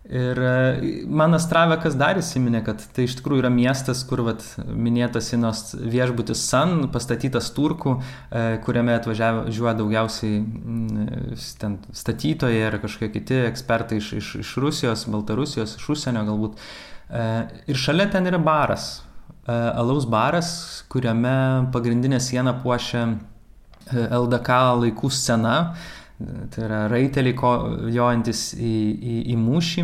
Ir e, man Astravekas dar įsiminė, kad tai iš tikrųjų yra miestas, kur vat, minėtas Inos viešbutis San, pastatytas turkų, e, kuriame atvažiavo daugiausiai ten statytojai ir kažkokie kiti ekspertai iš, iš, iš Rusijos, Baltarusijos, iš užsienio galbūt. E, ir šalia ten yra baras, alaus baras, kuriame pagrindinę sieną puošia LDK laikų scena Tai yra raiteliai jojantis į, į, į mūšį.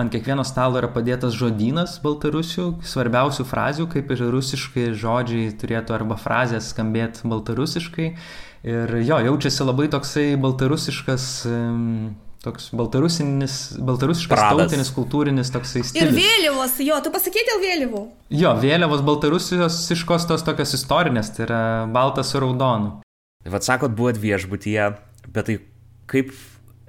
Ant kiekvieno stalo yra padėtas žodynas baltarusių, svarbiausių frazių, kaip ir rusiškai žodžiai turėtų arba frazės skambėti baltarusiškai. Ir jo, jaučiasi labai toksai baltarusiškas toks baltarusinis, baltarusiškas Pradas. tautinis, kultūrinis toksai stilius. Ir vėliavos, jo, tu pasakyti dėl vėliavų. Jo, vėliavos baltarusijos iškos tos tokios istorinės, tai yra baltas su raudonu. Vat sakot, buvot viešbutyje, bet tai kaip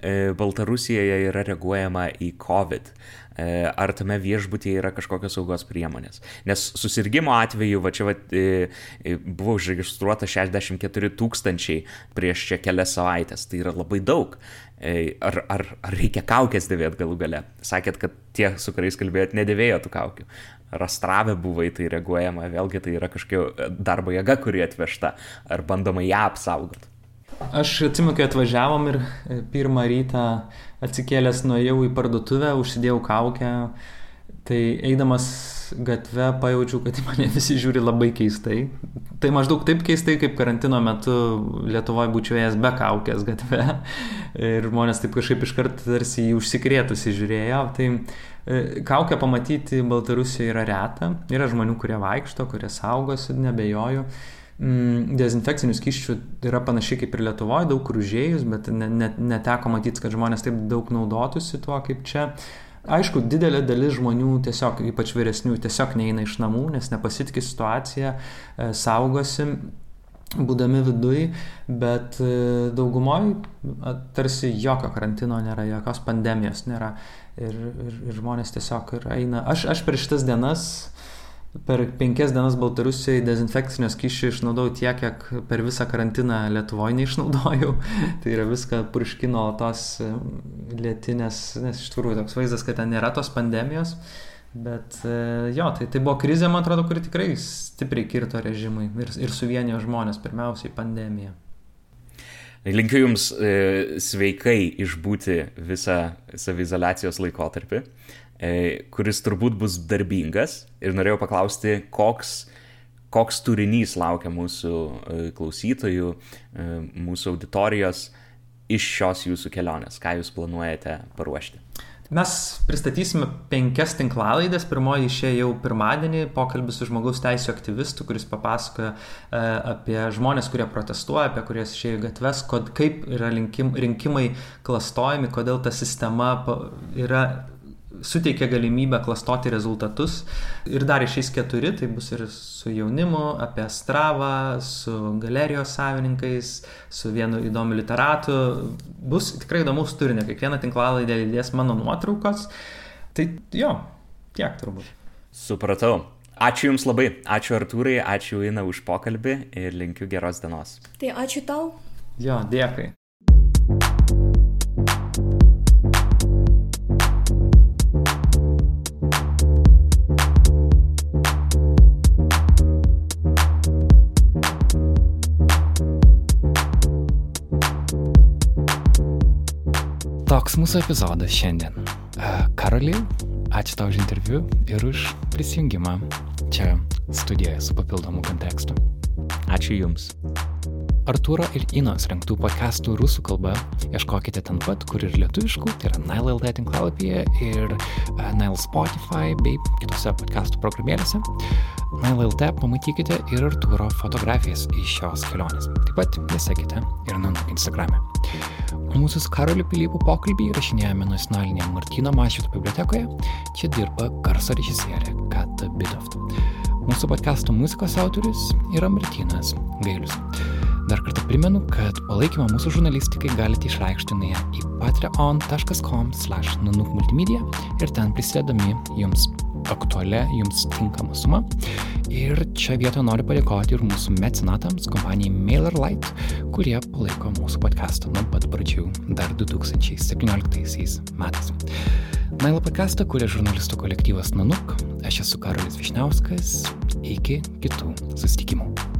e, Baltarusijoje yra reaguojama į COVID, e, ar tame viešbutyje yra kažkokios saugos priemonės. Nes susirgymo atveju, va čia va, e, buvo užregistruota 64 tūkstančiai prieš čia kelias savaitės, tai yra labai daug. Ar, ar, ar reikia kaukės dėvėti galų gale? Sakėt, kad tie, su kuriais kalbėjot, nedėvėjo tų kaukių. Rastravė buvo į tai reaguojama, vėlgi tai yra kažkokia darbo jėga, kuri atvežta, ar bandoma ją apsaugoti. Aš atsimenu, kai atvažiavom ir e, pirmą rytą atsikėlęs nuėjau į parduotuvę, užsidėjau kaukę, tai eidamas gatve pajaučiau, kad mane visi žiūri labai keistai. Tai maždaug taip keistai, kaip karantino metu Lietuvoje būčiau ėjęs be kaukės gatve. Ir žmonės taip kažkaip iškart tarsi jį užsikrėtusi žiūrėjo. Tai e, kaukę pamatyti Baltarusijoje yra reta. Yra žmonių, kurie vaikšto, kurie saugosi, nebejoju. Mm, dezinfekcinių skyščių yra panašiai kaip ir Lietuvoje, daug kur užėjus, bet ne, ne, neteko matyti, kad žmonės taip daug naudotųsi tuo kaip čia. Aišku, didelė dalis žmonių tiesiog, ypač vyresnių, tiesiog neina iš namų, nes nepasitikė situaciją, e, saugosi, būdami viduj, bet e, daugumoje tarsi jokio karantino nėra, jokios pandemijos nėra ir, ir, ir žmonės tiesiog ir eina. Aš, aš per šitas dienas per penkias dienas Baltarusijoje dezinfekcinio skyščio išnaudojau tiek, kiek per visą karantiną Lietuvoje neišnaudojau. tai yra viską purškino tos lėtinės, nes iš tikrųjų toks vaizdas, kad ten nėra tos pandemijos. Bet e, jo, tai, tai buvo krizė, man atrodo, kuri tikrai stipriai kirto režimui ir, ir suvienijo žmonės, pirmiausiai pandemija. Linkiu Jums e, sveikai išbūti visą savizolacijos laikotarpį. E, kuris turbūt bus darbingas ir norėjau paklausti, koks, koks turinys laukia mūsų e, klausytojų, e, mūsų auditorijos iš šios jūsų kelionės, ką jūs planuojate paruošti. Mes pristatysime penkias tinklalaidės. Pirmoji išėjo jau pirmadienį, pokalbis su žmogaus teisų aktyvistu, kuris papasakoja e, apie žmonės, kurie protestuoja, apie kurias išėjo gatves, kod, kaip yra rinkim, rinkimai klastojami, kodėl ta sistema yra suteikia galimybę klastoti rezultatus. Ir dar išeis keturi, tai bus ir su jaunimu, apie Stravą, su galerijos savininkais, su vienu įdomiu literatu. Bus tikrai įdomus turinio, kiekvieną tinklalaidę lydės mano nuotraukos. Tai jo, tiek turbūt. Supratau. Ačiū Jums labai, ačiū Artūrai, ačiū Ina už pokalbį ir linkiu geros dienos. Tai ačiū tau. Jo, dėkui. Toks mūsų epizodas šiandien. Karoli, ačiū tau už interviu ir už prisijungimą čia studijoje su papildomu kontekstu. Ačiū Jums. Artūro ir Inos rengtų podcastų rusų kalba ieškokite ten pat, kur ir lietuviškų, tai yra Nile LT tinklalapyje ir Nile Spotify bei kitose podcastų programėlėse. Nile LT pamatykite ir Artūro fotografijas iš šios kelionės. Taip pat nesekite ir Nanuk Instagram'e. Mūsų su Karoliu Pilypu pokalbį įrašinėjame nacionalinėje Martino Mašvito bibliotekoje. Čia dirba garso režisierė Kata Bitoft. Mūsų podcast'o muzikos autorius yra Martinas Gailius. Dar kartą primenu, kad palaikymą mūsų žurnalistikai galite išreikšti nuėję į patreon.com slash nanuk multimedia ir ten prisidedami jums aktualią, jums tinkamą sumą. Ir čia vietoje noriu padėkoti ir mūsų mecenatams, kompanijai MailerLite, kurie palaiko mūsų podcastą nuo pat pradžių, dar 2017 metais. Nailo podcastą kuria žurnalistų kolektyvas Nanuk, aš esu Karolis Višniauskas, iki kitų susitikimų.